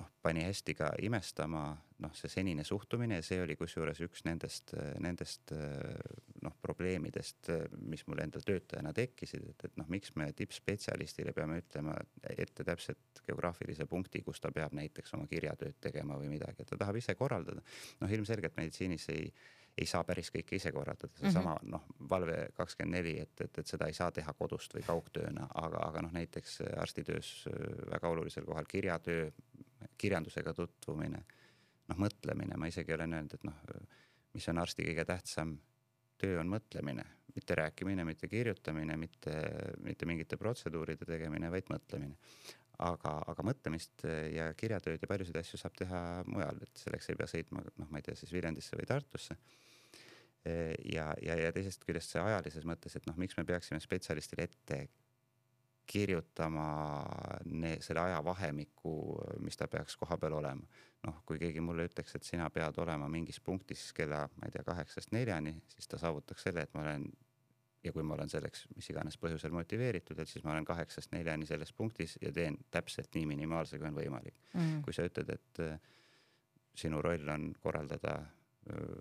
noh, pani hästi ka imestama noh, see senine suhtumine ja see oli kusjuures üks nendest, nendest noh, probleemidest, mis mul endal töötajana tekkisid, et, et noh, miks me tippspetsialistile peame ütlema ette täpselt geograafilise punkti, kus ta peab näiteks oma kirjatööd tegema või midagi, et ta tahab ise korraldada. noh, ilmselgelt meditsiinis ei ei saa päris kõike ise korraldada, seesama mm -hmm. noh, valve kakskümmend neli, et, et, et seda ei saa teha kodust või kaugtööna, aga, aga noh, näiteks arstitöös väga olulisel kohal kirjatöö, kirjandusega tutvumine, noh, mõtlemine, ma isegi olen öelnud, et noh, mis on arsti kõige tähtsam töö on mõtlemine, mitte rääkimine, mitte kirjutamine, mitte, mitte mingite protseduuride tegemine, vaid mõtlemine. aga, aga mõtlemist ja kirjatööd ja paljusid asju saab teha mujal, et selleks ei pea sõitma, noh, ma ei tea, siis Viljandisse või Tartusse. ja, ja, ja teisest küljest see ajalises mõttes, et noh, miks me peaksime spetsialistile ette kirjutama ne, selle ajavahemiku, mis ta peaks kohapeal olema. noh, kui keegi mulle ütleks, et sina pead olema mingis punktis kella, ma ei tea, kaheksast neljani, siis ta saavutaks selle, et ma olen ja kui ma olen selleks mis iganes põhjusel motiveeritud, et siis ma olen kaheksast neljani selles punktis ja teen täpselt nii minimaalse, kui on võimalik mm. -hmm. kui sa ütled, et äh, sinu roll on korraldada äh,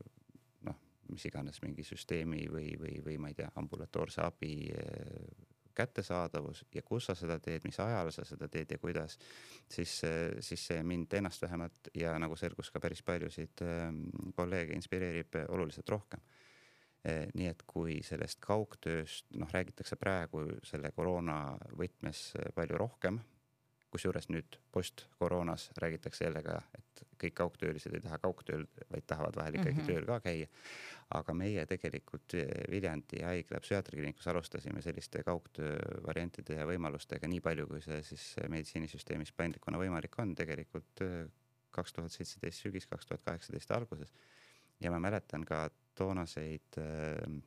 noh, mis iganes mingi süsteemi või, või, või ma ei tea, ambulatoorse abi äh, kättesaadavus ja kus sa seda teed, mis ajal sa seda teed ja kuidas, siis, siis see mind ennast vähemalt ja nagu selgus ka päris paljusid ähm, kolleege inspireerib oluliselt rohkem. Eh, nii et kui sellest kaugtööst noh, räägitakse praegu selle koroona võtmes palju rohkem kusjuures nüüd post-koroonas räägitakse jälle ka, et kõik kaugtöölised ei taha kaugtööl, vaid tahavad vahel ikkagi mm -hmm. tööl ka käia. aga meie tegelikult Viljandi haigla psühhiaatrikliinikus alustasime selliste kaugtöö variantide ja võimalustega nii palju, kui see siis meditsiinisüsteemis paindlikuna võimalik on, tegelikult kaks tuhat seitseteist sügis, kaks tuhat kaheksateist alguses. ja ma mäletan ka toonaseid äh,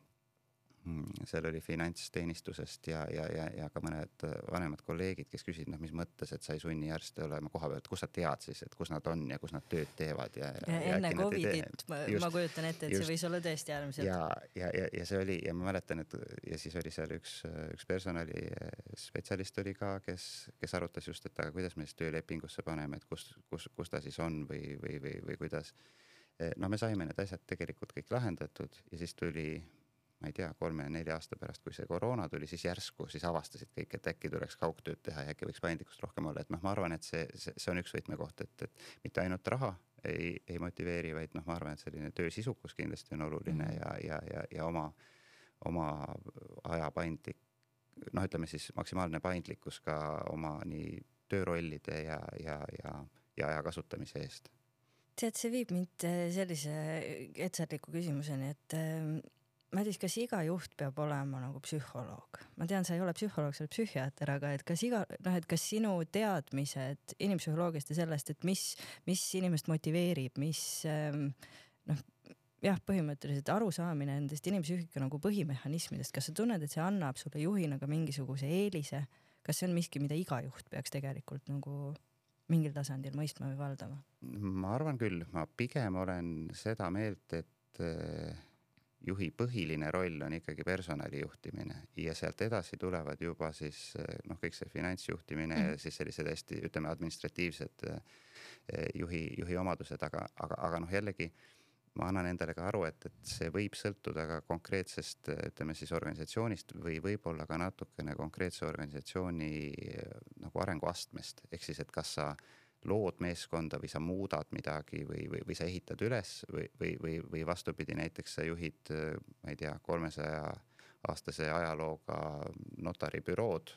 seal oli finantsteenistusest ja, ja, ja, ja ka mõned vanemad kolleegid, kes küsisid, noh, mis mõttes, et sa ei sunni arste olema koha peal, et kus sa tead siis, et kus nad on ja kus nad tööd teevad ja, enne Covidit ma, ma kujutan ette, et just, see võis olla tõesti äärmiselt. ja, ja, ja, ja see oli ja ma mäletan, et ja siis oli seal üks, üks personalispetsialist oli ka, kes, kes arutas just, et aga kuidas me siis töölepingusse paneme, et kus, kus, kus ta siis on või, või, või, või kuidas. no me saime need asjad tegelikult kõik lahendatud ja siis tuli ma ei tea, kolme-nelja aasta pärast, kui see koroona tuli, siis järsku siis avastasid kõik, et äkki tuleks kaugtööd teha ja äkki võiks paindlikkust rohkem olla, et noh, ma arvan, et see, see, see on üks võtmekoht, et, et mitte ainult raha ei, ei motiveeri, vaid noh, ma arvan, et selline töö sisukus kindlasti on oluline mm -hmm. ja, ja, ja, ja oma, oma aja paindlik, noh, ütleme siis maksimaalne paindlikkus ka oma nii töörollide ja, ja, ja, ja aja kasutamise eest tead, see viib mind sellise etserliku küsimuseni, et Madis, kas iga juht peab olema nagu psühholoog? ma tean, sa ei ole psühholoog, sa oled psühhiaater, aga et kas iga, noh, et kas sinu teadmised inimpsühholoogiast ja sellest, et mis, mis inimest motiveerib, mis ähm, noh, jah, põhimõtteliselt arusaamine nendest inimpsüühika nagu põhimehhanismidest, kas sa tunned, et see annab sulle juhina ka mingisuguse eelise, kas see on miski, mida iga juht peaks tegelikult nagu mingil tasandil mõistma või valdama? ma arvan küll, ma pigem olen seda meelt, et äh, juhi põhiline roll on ikkagi personali juhtimine ja sealt edasi tulevad juba siis äh, noh, kõik see finantsjuhtimine mm -hmm. ja siis sellised hästi, ütleme, administratiivsed äh, juhi, juhi omadused, aga, aga, aga noh, jällegi ma annan endale ka aru, et, et see võib sõltuda ka konkreetsest, ütleme siis organisatsioonist või võib-olla ka natukene konkreetse organisatsiooni nagu arenguastmest, ehk siis, et kas sa lood meeskonda või sa muudad midagi või, või, või sa ehitad üles või, või, või, või vastupidi, näiteks sa juhid, ma ei tea, kolmesaja aastase ajalooga notaribürood,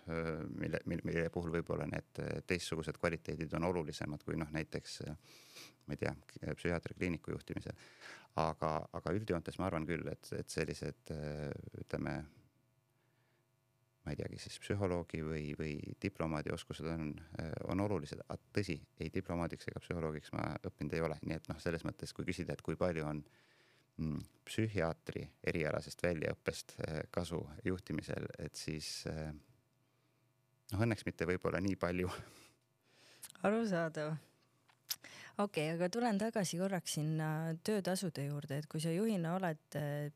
mille, mille puhul võib-olla need teistsugused kvaliteedid on olulisemad kui noh, näiteks ma ei tea, psühhiaatriakliiniku juhtimisel. aga, aga üldjoontes ma arvan küll, et, et sellised ütleme ma ei teagi, siis psühholoogi või, või diplomaadi oskused on, on olulised, tõsi, ei diplomaadiks ega psühholoogiks ma õppinud ei ole, nii et noh, selles mõttes, kui küsida, et kui palju on mm, psühhiaatri erialasest väljaõppest eh, kasu juhtimisel, et siis eh, noh, õnneks mitte võib-olla nii palju. arusaadav okei okay,, aga tulen tagasi korraks sinna töötasude juurde, et kui sa juhina oled äh,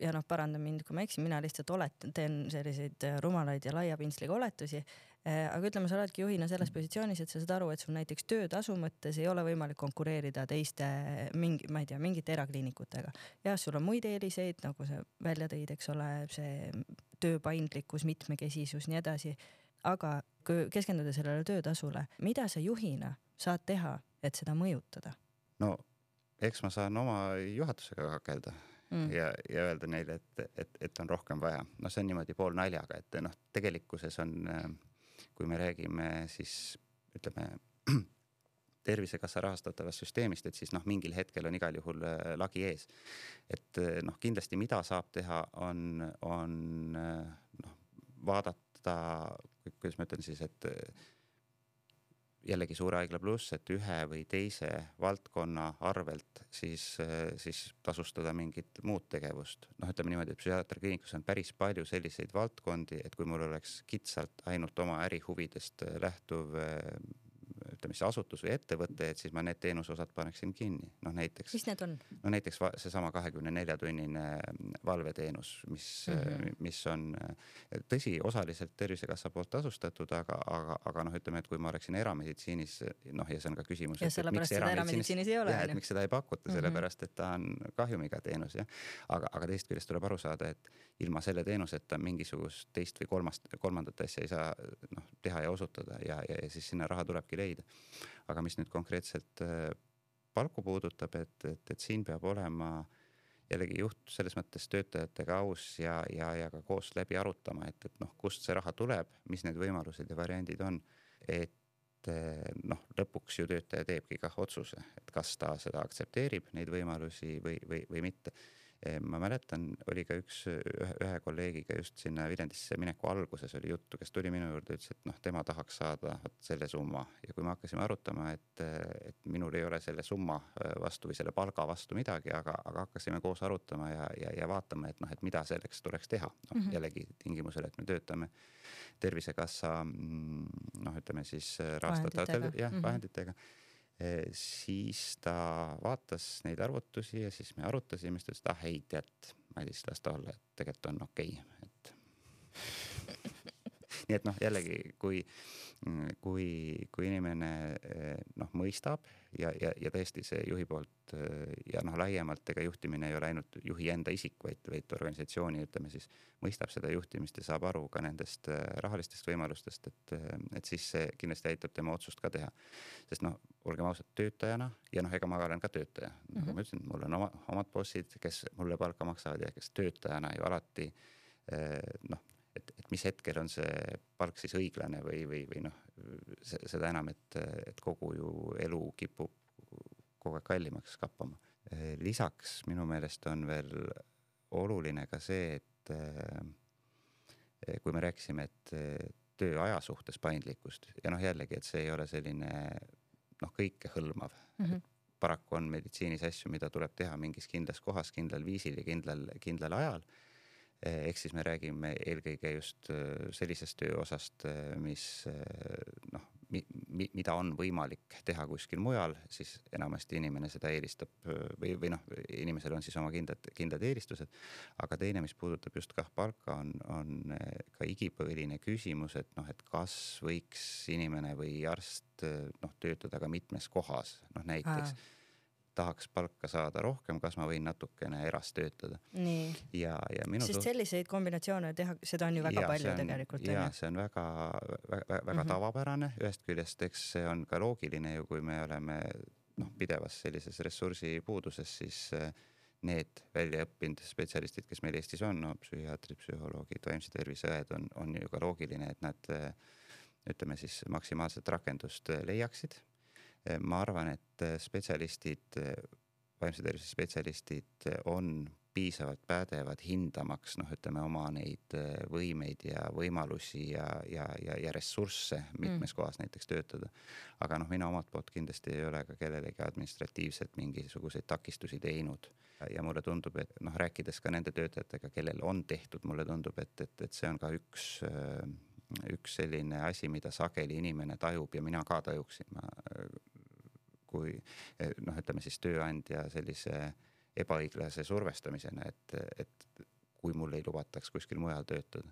ja noh, paranda mind, kui ma eksin, mina lihtsalt oletan, teen selliseid äh, rumalaid ja laia pintsliga oletusi. Äh, aga ütleme, sa oledki juhina selles positsioonis, et sa saad aru, et sul näiteks töötasu mõttes ei ole võimalik konkureerida teiste mingi, ma ei tea, mingite erakliinikutega. jah, sul on muid eeliseid, nagu sa välja tõid, eks ole, see töö paindlikkus, mitmekesisus, nii edasi. aga kui keskenduda sellele töötasule, mida sa juhina saad teha, et seda mõjutada? no eks ma saan oma juhatusega kakelda mm. ja, ja öelda neile, et, et, et on rohkem vaja. noh, see on niimoodi poolnaljaga, et noh, tegelikkuses on, kui me räägime siis ütleme <clears throat> tervisekassa rahastatavast süsteemist, et siis noh, mingil hetkel on igal juhul äh, lagi ees. et äh, noh, kindlasti, mida saab teha, on, on äh, noh, vaadata, kuidas ma ütlen siis, et jällegi Suure Haigla pluss, et ühe või teise valdkonna arvelt siis, siis tasustada mingit muud tegevust. noh, ütleme niimoodi, et psühhiaatriakliinikus on päris palju selliseid valdkondi, et kui mul oleks kitsalt ainult oma ärihuvidest lähtuv ütleme siis asutus või ettevõte, et siis ma need teenuseosad paneksin kinni, noh näiteks. mis need on? no näiteks seesama kahekümne nelja tunnine valveteenus, mis mm, -hmm. mis on tõsi, osaliselt Tervisekassa poolt tasustatud, aga, aga, aga noh, ütleme, et kui ma oleksin erameditsiinis, noh, ja see on ka küsimus. ja sellepärast seda erameditsiinis ei ole. jah, et miks seda ei pakuta, mhm. sellepärast et ta on kahjumiga teenus jah. aga, aga teisest küljest tuleb aru saada, et ilma selle teenuseta mingisugust teist või kolmast, kolmandat asja ei saa noh teha ja osutada ja, ja, ja siis sinna raha tulebki leida. Aga mis nüüd konkreetselt äh, palku puudutab, et, et, et siin peab olema jällegi juht selles mõttes töötajatega aus ja, ja, ja ka koos läbi arutama, et, et noh, kust see raha tuleb, mis need võimalused ja variandid on. et äh, noh, lõpuks ju töötaja teebki kah otsuse, et kas ta seda aktsepteerib, neid võimalusi või, või, või mitte ma mäletan, oli ka üks ühe, kolleegiga just sinna Viljandisse mineku alguses oli juttu, kes tuli minu juurde, ütles, et noh, tema tahaks saada vot selle summa ja kui me hakkasime arutama, et, et minul ei ole selle summa vastu või selle palga vastu midagi, aga, aga hakkasime koos arutama ja, ja, ja vaatama, et noh, et mida selleks tuleks teha. noh mm -hmm. jällegi tingimusel, et me töötame Tervisekassa mm, noh, ütleme siis rahastatavatel jah mm -hmm. vahenditega siis ta vaatas neid arvutusi ja siis me arutasime, siis ta ütles, et ah ei, tead, Madis, las ta olla, et tegelikult on okei. okay,, nii et noh, jällegi, kui, kui, kui inimene eh, noh, mõistab ja, ja, ja tõesti see juhi poolt eh, ja noh, laiemalt ega juhtimine ei ole ainult juhi enda isik, vaid, vaid organisatsiooni, ütleme siis, mõistab seda juhtimist ja saab aru ka nendest eh, rahalistest võimalustest, et, et siis see kindlasti aitab tema otsust ka teha. sest noh, olgem ausad, töötajana ja noh, ega ma olen ka töötaja mm, -hmm. nagu ma ütlesin, mul on oma, omad bossid, kes mulle palka maksavad ja kes töötajana ju alati noh et, et mis hetkel on see palk siis õiglane või, või, või noh, seda enam, et, et kogu ju elu kipub kogu aeg kallimaks kappama. lisaks minu meelest on veel oluline ka see, et eh, kui me rääkisime, et tööaja suhtes paindlikkust ja noh, jällegi, et see ei ole selline noh, kõikehõlmav mm. -hmm paraku on meditsiinis asju, mida tuleb teha mingis kindlas kohas, kindlal viisil ja kindlal, kindlal ajal ehk siis me räägime eelkõige just sellisest tööosast, mis noh, mi, mi, mida on võimalik teha kuskil mujal, siis enamasti inimene seda eelistab või, või noh, inimesel on siis oma kindlad, kindlad eelistused. aga teine, mis puudutab just kah palka, on, on ka igipõline küsimus, et noh, et kas võiks inimene või arst noh, töötada ka mitmes kohas, noh näiteks Aa tahaks palka saada rohkem, kas ma võin natukene eras töötada. ja, ja minu sest selliseid kombinatsioone teha, seda on ju väga ja, palju on, tegelikult. ja see on väga, väga, väga mm -hmm. tavapärane, ühest küljest, eks see on ka loogiline ju, kui me oleme noh, pidevas sellises ressursipuuduses, siis äh, need väljaõppinud spetsialistid, kes meil Eestis on, no psühhiaatrid, psühholoogid, vaimse tervise õed on, on ju ka loogiline, et nad äh, ütleme siis maksimaalset rakendust äh, leiaksid ma arvan, et äh, spetsialistid, äh, vaimse tervise spetsialistid on piisavalt pädevad hindamaks noh, ütleme oma neid võimeid ja võimalusi ja, ja, ja, ja ressursse mitmes mm. kohas näiteks töötada. aga noh, mina omalt poolt kindlasti ei ole ka kellelegi administratiivselt mingisuguseid takistusi teinud ja mulle tundub, et noh, rääkides ka nende töötajatega, kellel on tehtud, mulle tundub, et, et, et see on ka üks üks selline asi, mida sageli inimene tajub ja mina ka tajuksin, ma kui eh, noh, ütleme siis tööandja sellise ebaõiglase survestamisena, et, et kui mul ei lubataks kuskil mujal töötada.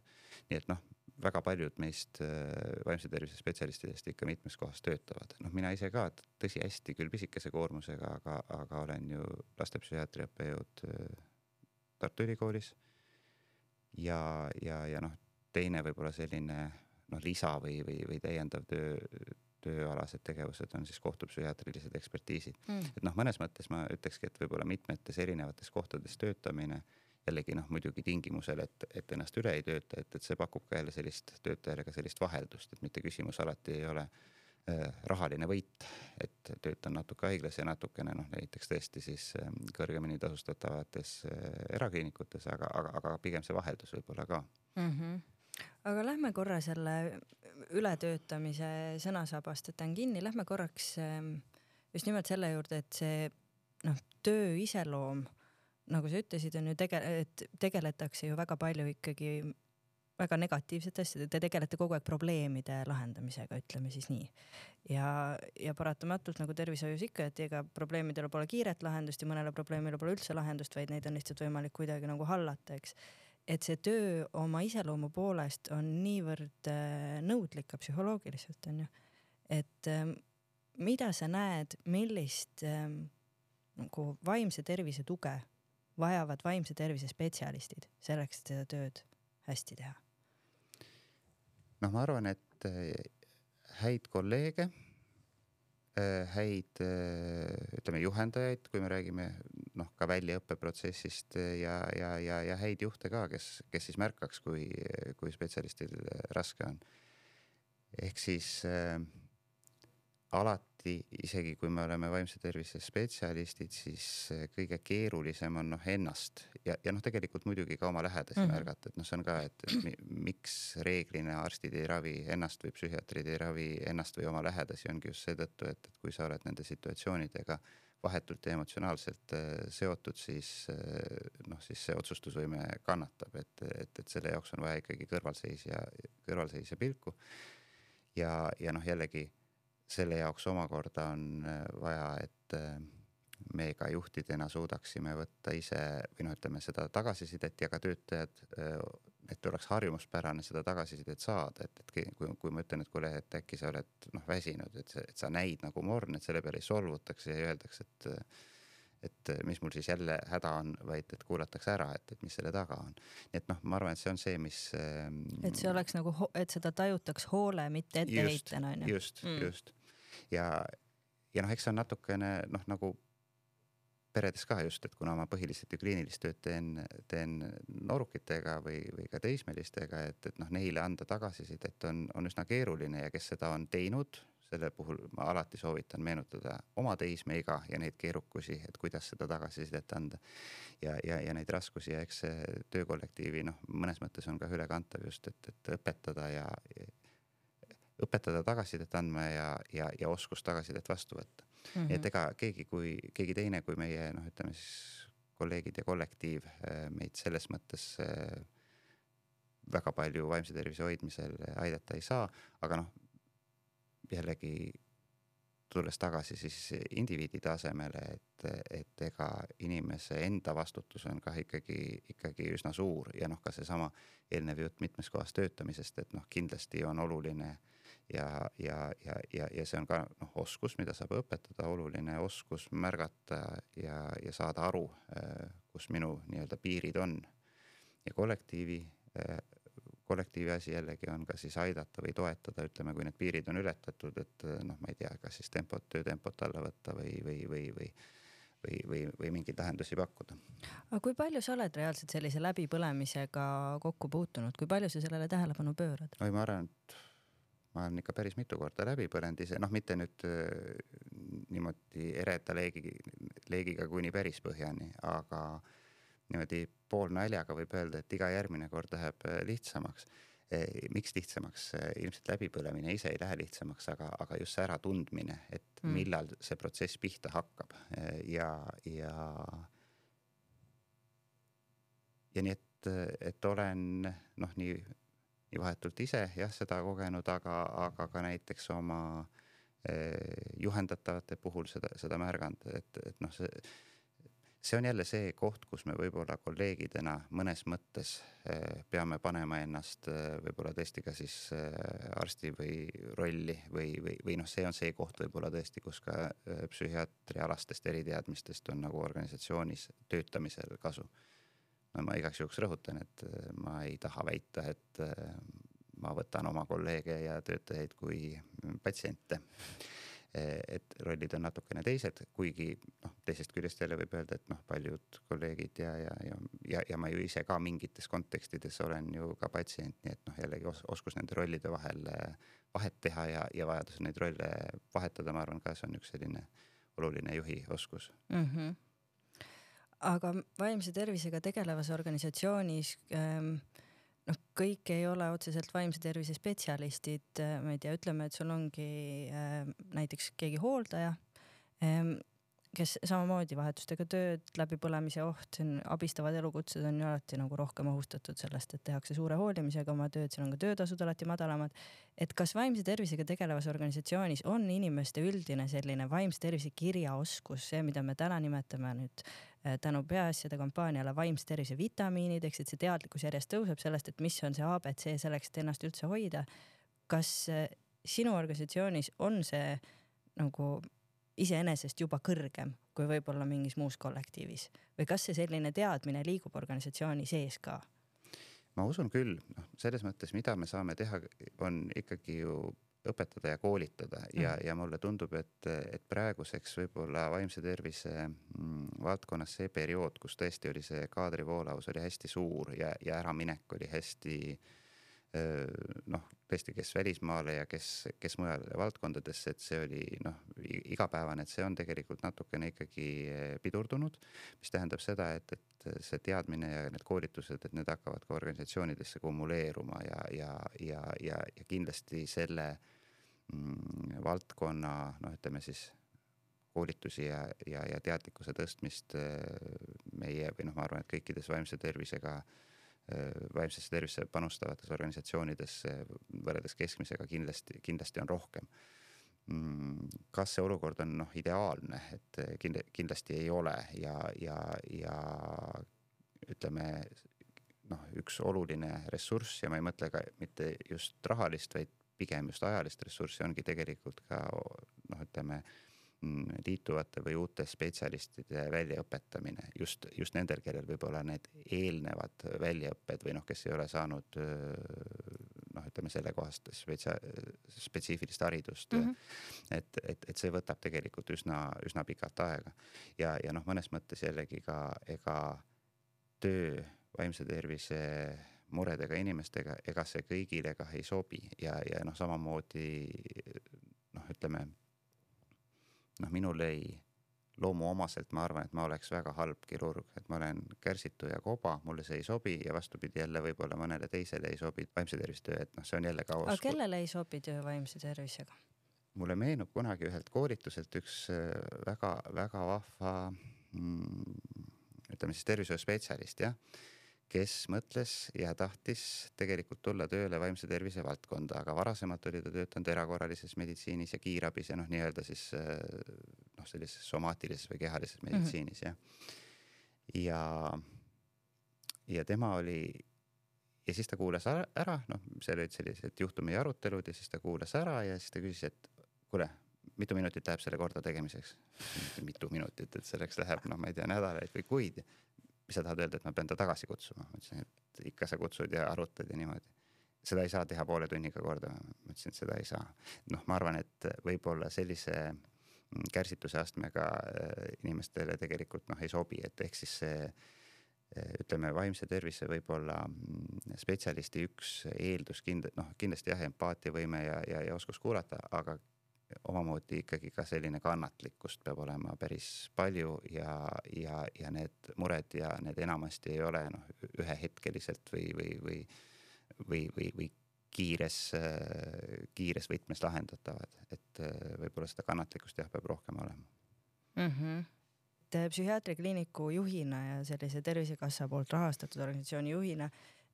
nii et noh, väga paljud meist eh, vaimse tervise spetsialistidest ikka mitmes kohas töötavad, noh, mina ise ka, tõsi, hästi küll pisikese koormusega, aga, aga olen ju lastepsühhiaatri õppejõud eh, Tartu Ülikoolis. ja, ja, ja noh, teine võib-olla selline noh, lisa või, või, või täiendav töö tööalased tegevused on siis kohtupsühhiaatrilised ekspertiisid. Mm.. et noh, mõnes mõttes ma ütlekski, et võib-olla mitmetes erinevates kohtades töötamine jällegi noh, muidugi tingimusel, et, et ennast üle ei tööta, et, et see pakub ka jälle sellist töötajale ka sellist vaheldust, et mitte küsimus alati ei ole äh, rahaline võit, et töötan natuke haiglas ja natukene noh, näiteks tõesti siis äh, kõrgemini tasustatavates äh, erakliinikutes, aga, aga, aga pigem see vaheldus võib-olla ka. Mm. -hmm aga lähme korra selle ületöötamise sõnasabast võtan kinni, lähme korraks ähm, just nimelt selle juurde, et see noh, töö iseloom, nagu sa ütlesid, on ju tege-, et tegeletakse ju väga palju ikkagi väga negatiivsete asjadega, te tegelete kogu aeg probleemide lahendamisega, ütleme siis nii. ja, ja paratamatult nagu tervishoius ikka, et ega probleemidele pole kiiret lahendust ja mõnele probleemile pole üldse lahendust, vaid neid on lihtsalt võimalik kuidagi nagu hallata, eks et see töö oma iseloomu poolest on niivõrd äh, nõudlik ka psühholoogiliselt onju, et ähm, mida sa näed, millist ähm, nagu vaimse tervise tuge vajavad vaimse tervise spetsialistid selleks, et seda tööd hästi teha? noh, ma arvan, et äh, häid kolleege Äh, häid ütleme juhendajaid, kui me räägime noh, ka väljaõppeprotsessist äh, ja, ja, ja, ja häid juhte ka, kes, kes siis märkaks, kui, kui spetsialistil raske on. ehk siis äh, alati alati, isegi kui me oleme vaimse tervise spetsialistid, siis kõige keerulisem on noh ennast ja, ja noh, tegelikult muidugi ka oma lähedasi mm -hmm. märgata, et noh, see on ka, et, et miks reeglina arstid ei ravi ennast või psühhiaatrid ei ravi ennast või oma lähedasi, ongi just seetõttu, et, et kui sa oled nende situatsioonidega vahetult ja emotsionaalselt äh, seotud, siis äh, noh, siis see otsustusvõime kannatab, et, et, et selle jaoks on vaja ikkagi kõrvalseisja, kõrvalseisja pilku. ja, ja noh, jällegi selle jaoks omakorda on äh, vaja, et me ka juhtidena suudaksime võtta ise või noh, ütleme seda tagasisidet ja ka töötajad, et oleks harjumuspärane seda tagasisidet saada, et, et kui, kui ma ütlen, et kuule, et äkki sa oled noh väsinud, et, et sa näid nagu morn, et selle peale ei solvutakse ja öeldakse, et et mis mul siis jälle häda on, vaid et kuulatakse ära, et, et mis selle taga on. nii et noh, ma arvan, et see on see, mis. Ähm, et see oleks nagu, et seda tajutaks hoole, mitte etteheitena on ju. just mm., just ja, ja noh, eks see on natukene noh, nagu peredes ka just, et kuna ma põhiliselt ju kliinilist tööd teen, teen noorukitega või, või ka teismelistega, et, et noh, neile anda tagasisidet on, on üsna keeruline ja kes seda on teinud selle puhul ma alati soovitan meenutada oma teismeiga ja neid keerukusi, et kuidas seda tagasisidet anda. ja, ja, ja neid raskusi ja eks see töökollektiivi noh, mõnes mõttes on ka ülekantav just, et, et õpetada ja õpetada tagasisidet andma ja, ja, ja oskust tagasisidet vastu võtta mm. -hmm. et ega keegi, kui keegi teine kui meie noh, ütleme siis kolleegid ja kollektiiv meid selles mõttes väga palju vaimse tervise hoidmisel aidata ei saa, aga noh, jällegi tulles tagasi siis indiviidi tasemele, et, et ega inimese enda vastutus on kah ikkagi, ikkagi üsna suur ja noh, ka seesama eelnev jutt mitmes kohas töötamisest, et noh, kindlasti on oluline ja, ja, ja, ja, ja see on ka noh, oskus, mida saab õpetada, oluline oskus märgata ja, ja saada aru, kus minu nii-öelda piirid on ja kollektiivi kollektiivi asi jällegi on ka siis aidata või toetada, ütleme, kui need piirid on ületatud, et noh, ma ei tea, kas siis tempot, töötempot alla võtta või, või, või, või või, või, või mingeid lahendusi pakkuda. aga kui palju sa oled reaalselt sellise läbipõlemisega kokku puutunud, kui palju sa sellele tähelepanu pöörad? oi, ma arvan, et ma olen ikka päris mitu korda läbi põlenud ise, noh, mitte nüüd äh, niimoodi ereda leegi, leegiga kuni päris põhjani, aga niimoodi poolnaljaga võib öelda, et iga järgmine kord läheb äh, lihtsamaks. Äh, miks lihtsamaks, äh, ilmselt läbipõlemine ise ei lähe lihtsamaks, aga, aga just see äratundmine, et mm. millal see protsess pihta hakkab ja, ja. ja nii, et, et olen noh, nii, nii vahetult ise jah, seda kogenud, aga, aga ka näiteks oma juhendatavate puhul seda, seda märganud, et, et noh, see see on jälle see koht, kus me võib-olla kolleegidena mõnes mõttes eh, peame panema ennast eh, võib-olla tõesti ka siis eh, arsti või rolli või, või, või noh, see on see koht võib-olla tõesti, kus ka psühhiaatrialastest eriteadmistest on nagu organisatsioonis töötamisel kasu. No ma igaks juhuks rõhutan, et ma ei taha väita, et ma võtan oma kolleege ja töötajaid kui patsiente et rollid on natukene teised, kuigi noh, teisest küljest jälle võib öelda, et noh, paljud kolleegid ja, ja, ja, ja, ja ma ju ise ka mingites kontekstides olen ju ka patsient, nii et noh, jällegi os oskus nende rollide vahel vahet teha ja, ja vajadusel neid rolle vahetada, ma arvan ka see on üks selline oluline juhi oskus mm. -hmm. Aga vaimse tervisega tegelevas organisatsioonis ähm, noh, kõik ei ole otseselt vaimse tervise spetsialistid, äh, ma ei tea, ütleme, et sul ongi äh, näiteks keegi hooldaja ähm,, kes samamoodi vahetustega tööd, läbipõlemise oht, on, abistavad elukutsed on ju alati nagu rohkem ohustatud sellest, et tehakse suure hoolimisega oma tööd, seal on ka töötasud alati madalamad. et kas vaimse tervisega tegelevas organisatsioonis on inimeste üldine selline vaimse tervise kirjaoskus, see, mida me täna nimetame nüüd Äh, tänu peaasjade kampaaniale vaimse tervise vitamiinid, eks, et see teadlikkus järjest tõuseb sellest, et mis on see abc selleks, et ennast üldse hoida. kas äh, sinu organisatsioonis on see nagu iseenesest juba kõrgem kui võib-olla mingis muus kollektiivis või kas see selline teadmine liigub organisatsiooni sees ka? ma usun küll, noh, selles mõttes, mida me saame teha, on ikkagi ju õpetada ja koolitada ja mm., ja mulle tundub, et, et praeguseks võib-olla vaimse tervise mm, valdkonnas see periood, kus tõesti oli see kaadrivoolavus oli hästi suur ja, ja äraminek oli hästi noh, tõesti, kes välismaale ja kes, kes mujale valdkondadesse, et see oli noh, igapäevane, et see on tegelikult natukene ikkagi pidurdunud. mis tähendab seda, et, et see teadmine ja need koolitused, et need hakkavad ka organisatsioonidesse kumuleeruma ja, ja, ja, ja, ja kindlasti selle mm, valdkonna noh, ütleme siis koolitusi ja, ja, ja teadlikkuse tõstmist meie või noh, ma arvan, et kõikides vaimse tervisega äh, Äh, vaimsesse tervisesse panustavates organisatsioonides võrreldes keskmisega kindlasti, kindlasti on rohkem. Mm, kas see olukord on noh, ideaalne, et kindlasti ei ole ja, ja, ja ütleme noh, üks oluline ressurss ja ma ei mõtle ka mitte just rahalist, vaid pigem just ajalist ressurssi ongi tegelikult ka noh, ütleme liituvate või uute spetsialistide väljaõpetamine just, just nendel, kellel võib-olla need eelnevad väljaõpped või noh, kes ei ole saanud noh, ütleme sellekohast spetsia-, spetsiifilist haridust mm. -hmm. et, et, et see võtab tegelikult üsna, üsna pikalt aega ja, ja noh, mõnes mõttes jällegi ka ega töö vaimse tervise muredega inimestega, ega see kõigile ka ei sobi ja, ja noh, samamoodi noh, ütleme noh, minul ei, loomuomaselt ma arvan, et ma oleks väga halb kirurg, et ma olen kärsitu ja koba, mulle see ei sobi ja vastupidi jälle võib-olla mõnele teisele ei sobi vaimse tervise töö, et noh, see on jälle ka aga kellele ei sobi töö vaimse tervisega? mulle meenub kunagi ühelt koolituselt üks väga-väga vahva mm, ütleme siis tervishoiuspetsialist jah, kes mõtles ja tahtis tegelikult tulla tööle vaimse tervise valdkonda, aga varasemalt oli ta töötanud erakorralises meditsiinis ja kiirabis ja noh, nii-öelda siis noh, sellises somaatilises või kehalises mhm. meditsiinis mm -hmm. jah. ja, ja tema oli ja siis ta kuulas ära, noh, seal olid sellised juhtumi arutelud ja siis ta kuulas ära ja siis ta küsis, et kuule, mitu minutit läheb selle korda tegemiseks? mitu minutit, et selleks läheb, noh, ma ei tea, nädalaid või kuid. Mis sa tahad öelda, et ma pean ta tagasi kutsuma? ma ütlesin, et ikka sa kutsud ja arutad ja niimoodi. seda ei saa teha poole tunniga korda. ma ütlesin, et seda ei saa. noh, ma arvan, et võib-olla sellise kärsituse astmega äh, inimestele tegelikult noh, ei sobi, et ehk siis see ütleme, vaimse tervise võib-olla mm, spetsialisti üks eeldus kind-, noh, kindlasti jah, empaatiavõime ja, ja, ja oskus kuulata, aga omamoodi ikkagi ka selline kannatlikkust peab olema päris palju ja, ja, ja need mured ja need enamasti ei ole noh, ühehetkeliselt või, või, või, või, või, või kiires, kiires võtmes lahendatavad, et võib-olla seda kannatlikkust jah, peab rohkem olema mm. -hmm et psühhiaatriakliiniku juhina ja sellise Tervisekassa poolt rahastatud organisatsiooni juhina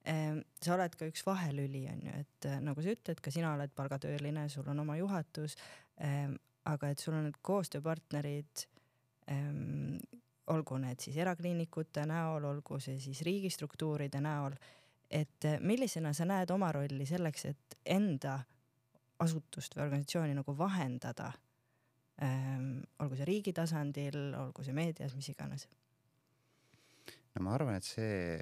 sa oled ka üks vahelüli on ju, et eh, nagu sa ütled, ka sina oled palgatööline, sul on oma juhatus. Aga et sul on need koostööpartnerid, olgu need siis erakliinikute näol, olgu see siis riigistruktuuride näol. et eh, millisena sa näed oma rolli selleks, et enda asutust või organisatsiooni nagu vahendada olgu see riigi tasandil, olgu see meedias, mis iganes? no ma arvan, et see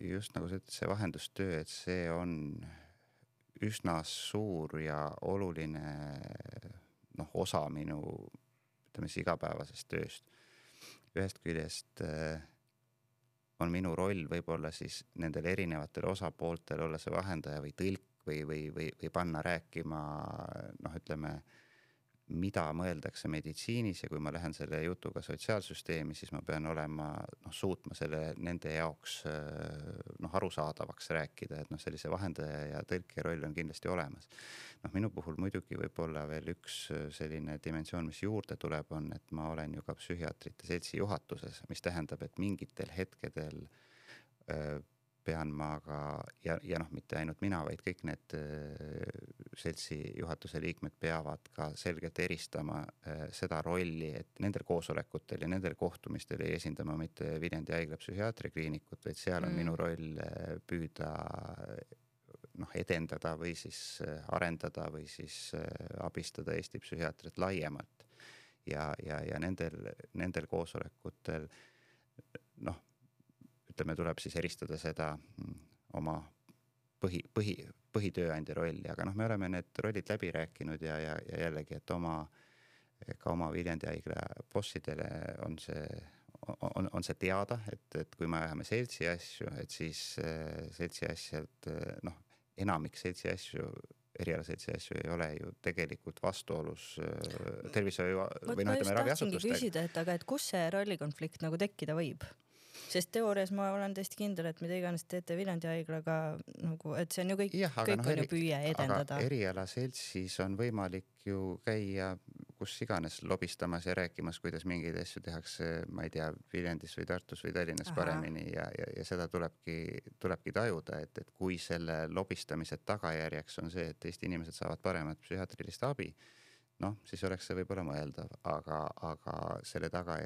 just nagu sa ütlesid, see vahendustöö, et see on üsna suur ja oluline noh, osa minu ütleme siis igapäevasest tööst. ühest küljest äh, on minu roll võib-olla siis nendel erinevatel osapooltel olla see vahendaja või tõlk või, või, või, või panna rääkima noh, ütleme mida mõeldakse meditsiinis ja kui ma lähen selle jutuga sotsiaalsüsteemi, siis ma pean olema noh, suutma selle nende jaoks noh, arusaadavaks rääkida, et noh, sellise vahendaja ja tõlkija roll on kindlasti olemas. noh, minu puhul muidugi võib-olla veel üks selline dimensioon, mis juurde tuleb, on, et ma olen ju ka psühhiaatrite seltsi juhatuses, mis tähendab, et mingitel hetkedel öö, pean ma ka ja, ja noh, mitte ainult mina, vaid kõik need äh, seltsi juhatuse liikmed peavad ka selgelt eristama äh, seda rolli, et nendel koosolekutel ja nendel kohtumistel ei esinda ma mitte Viljandi haigla psühhiaatriakliinikut, vaid seal on mm. minu roll äh, püüda noh, edendada või siis arendada või siis abistada Eesti psühhiaatrit laiemalt. ja, ja, ja nendel, nendel koosolekutel noh ütleme, tuleb siis eristada seda mm, oma põhi, põhi, põhitööandja rolli, aga noh, me oleme need rollid läbi rääkinud ja, ja, ja jällegi, et oma, ka oma Viljandi haigla bossidele on see, on, on see teada, et, et kui me ajame seltsi asju, et siis äh, seltsi asjad, noh, enamik seltsi asju erialaseltsi asju ei ole ju tegelikult vastuolus äh, tervishoiu või noh, ütleme raviasutustega. küsida, et aga et kus see rollikonflikt nagu tekkida võib? Sest teoorias ma olen täiesti kindel, et mida iganes teete Viljandi haiglaga nagu, et see on ju kõik, kõik no, on eri, ju püüe edendada. erialaseltsis on võimalik ju käia kus iganes lobistamas ja rääkimas, kuidas mingeid asju tehakse, ma ei tea, Viljandis või Tartus või Tallinnas Aha. paremini ja, ja, ja seda tulebki, tulebki tajuda, et, et kui selle lobistamise tagajärjeks on see, et Eesti inimesed saavad paremat psühhiaatrilist abi noh, siis oleks see võib-olla mõeldav, aga, aga selle taga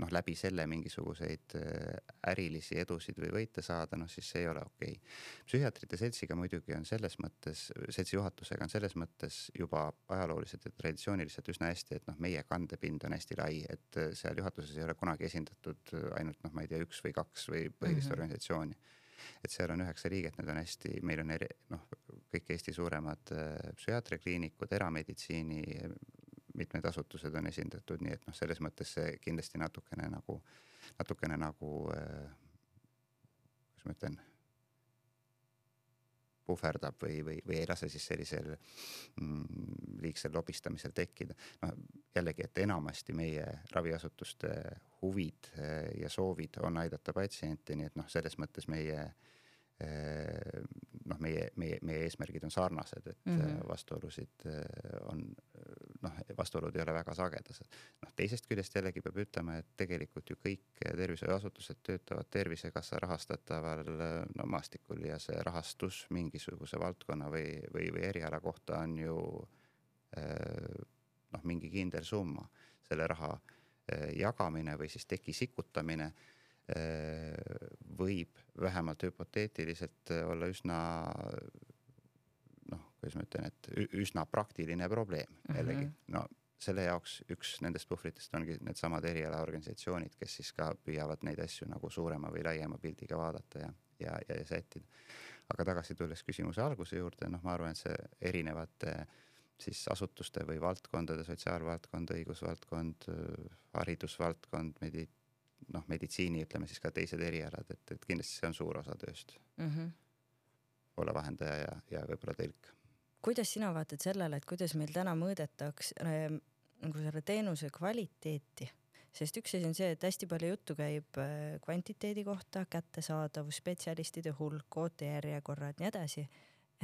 noh, läbi selle mingisuguseid äh, ärilisi edusid või võite saada, noh siis see ei ole okei okay.. psühhiaatrite seltsiga muidugi on selles mõttes, seltsi juhatusega on selles mõttes juba ajalooliselt ja traditsiooniliselt üsna hästi, et noh, meie kandepind on hästi lai, et äh, seal juhatuses ei ole kunagi esindatud ainult noh, ma ei tea, üks või kaks või põhilist mm -hmm. organisatsiooni et seal on üheksa liiget, need on hästi, meil on eri, noh, kõik Eesti suuremad äh, psühhiaatriakliinikud, erameditsiini, mitmed asutused on esindatud, nii et noh, selles mõttes see kindlasti natukene nagu, natukene nagu äh,, kuidas ma ütlen puhverdab või, või, või ei lase siis sellisel mm, liigsel lobistamisel tekkida. noh jällegi, et enamasti meie raviasutuste huvid eh, ja soovid on aidata patsienti, nii et noh, selles mõttes meie noh, meie, meie, meie eesmärgid on sarnased, et mm -hmm. vastuolusid on noh, vastuolud ei ole väga sagedased. noh, teisest küljest jällegi peab ütlema, et tegelikult ju kõik tervishoiuasutused töötavad Tervisekassa rahastataval no maastikul ja see rahastus mingisuguse valdkonna või, või, või eriala kohta on ju noh, mingi kindel summa, selle raha jagamine või siis teki sikutamine võib vähemalt hüpoteetiliselt olla üsna kuidas ma ütlen, et üsna praktiline probleem mm -hmm. jällegi, no selle jaoks üks nendest puhvritest ongi needsamad erialaorganisatsioonid, kes siis ka püüavad neid asju nagu suurema või laiema pildiga vaadata ja, ja, ja sättida. aga tagasi tulles küsimuse alguse juurde, noh, ma arvan, et see erinevate siis asutuste või valdkondade, sotsiaalvaldkond, õigusvaldkond, haridusvaldkond, medi-, noh, meditsiini, ütleme siis ka teised erialad, et, et kindlasti see on suur osa tööst mm. -hmm. olla vahendaja ja, ja võib-olla tõlk. Kuidas sina vaatad sellele, et kuidas meil täna mõõdetaks äh, nagu selle teenuse kvaliteeti? sest üks asi on see, et hästi palju juttu käib äh, kvantiteedi kohta, kättesaadavus, spetsialistide hulk, ootejärjekorrad, nii edasi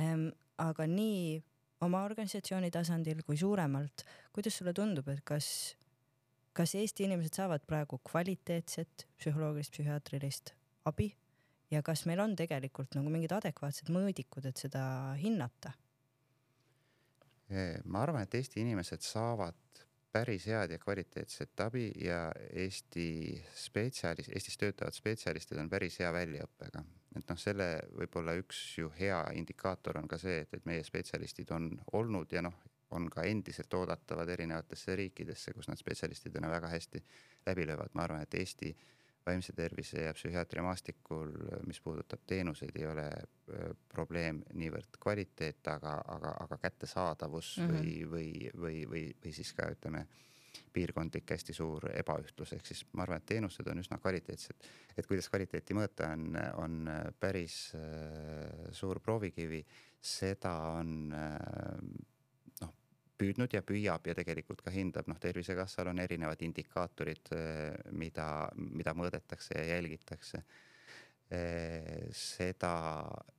ähm,. aga nii oma organisatsiooni tasandil kui suuremalt, kuidas sulle tundub, et kas kas Eesti inimesed saavad praegu kvaliteetset psühholoogilist, psühhiaatrilist abi ja kas meil on tegelikult nagu mingid adekvaatsed mõõdikud, et seda hinnata? Ma arvan, et Eesti inimesed saavad päris head ja kvaliteetset abi ja Eesti spetsialist, Eestis töötavad spetsialistid on päris hea väljaõppega. et noh, selle võib-olla üks ju hea indikaator on ka see, et, et meie spetsialistid on olnud ja noh, on ka endiselt oodatavad erinevatesse riikidesse, kus nad spetsialistidena väga hästi läbi löövad, ma arvan, et Eesti vaimse tervise ja psühhiaatria maastikul, mis puudutab teenuseid, ei ole äh, probleem niivõrd kvaliteet, aga, aga, aga kättesaadavus mm -hmm. või, või, või, või, või siis ka ütleme, piirkondlik hästi suur ebaühtlus, ehk siis ma arvan, et teenused on üsna kvaliteetsed. et kuidas kvaliteeti mõõta, on, on päris äh, suur proovikivi, seda on äh, püüdnud ja püüab ja tegelikult ka hindab, noh, Tervisekassal on erinevad indikaatorid, eh, mida, mida mõõdetakse ja jälgitakse. Eh, seda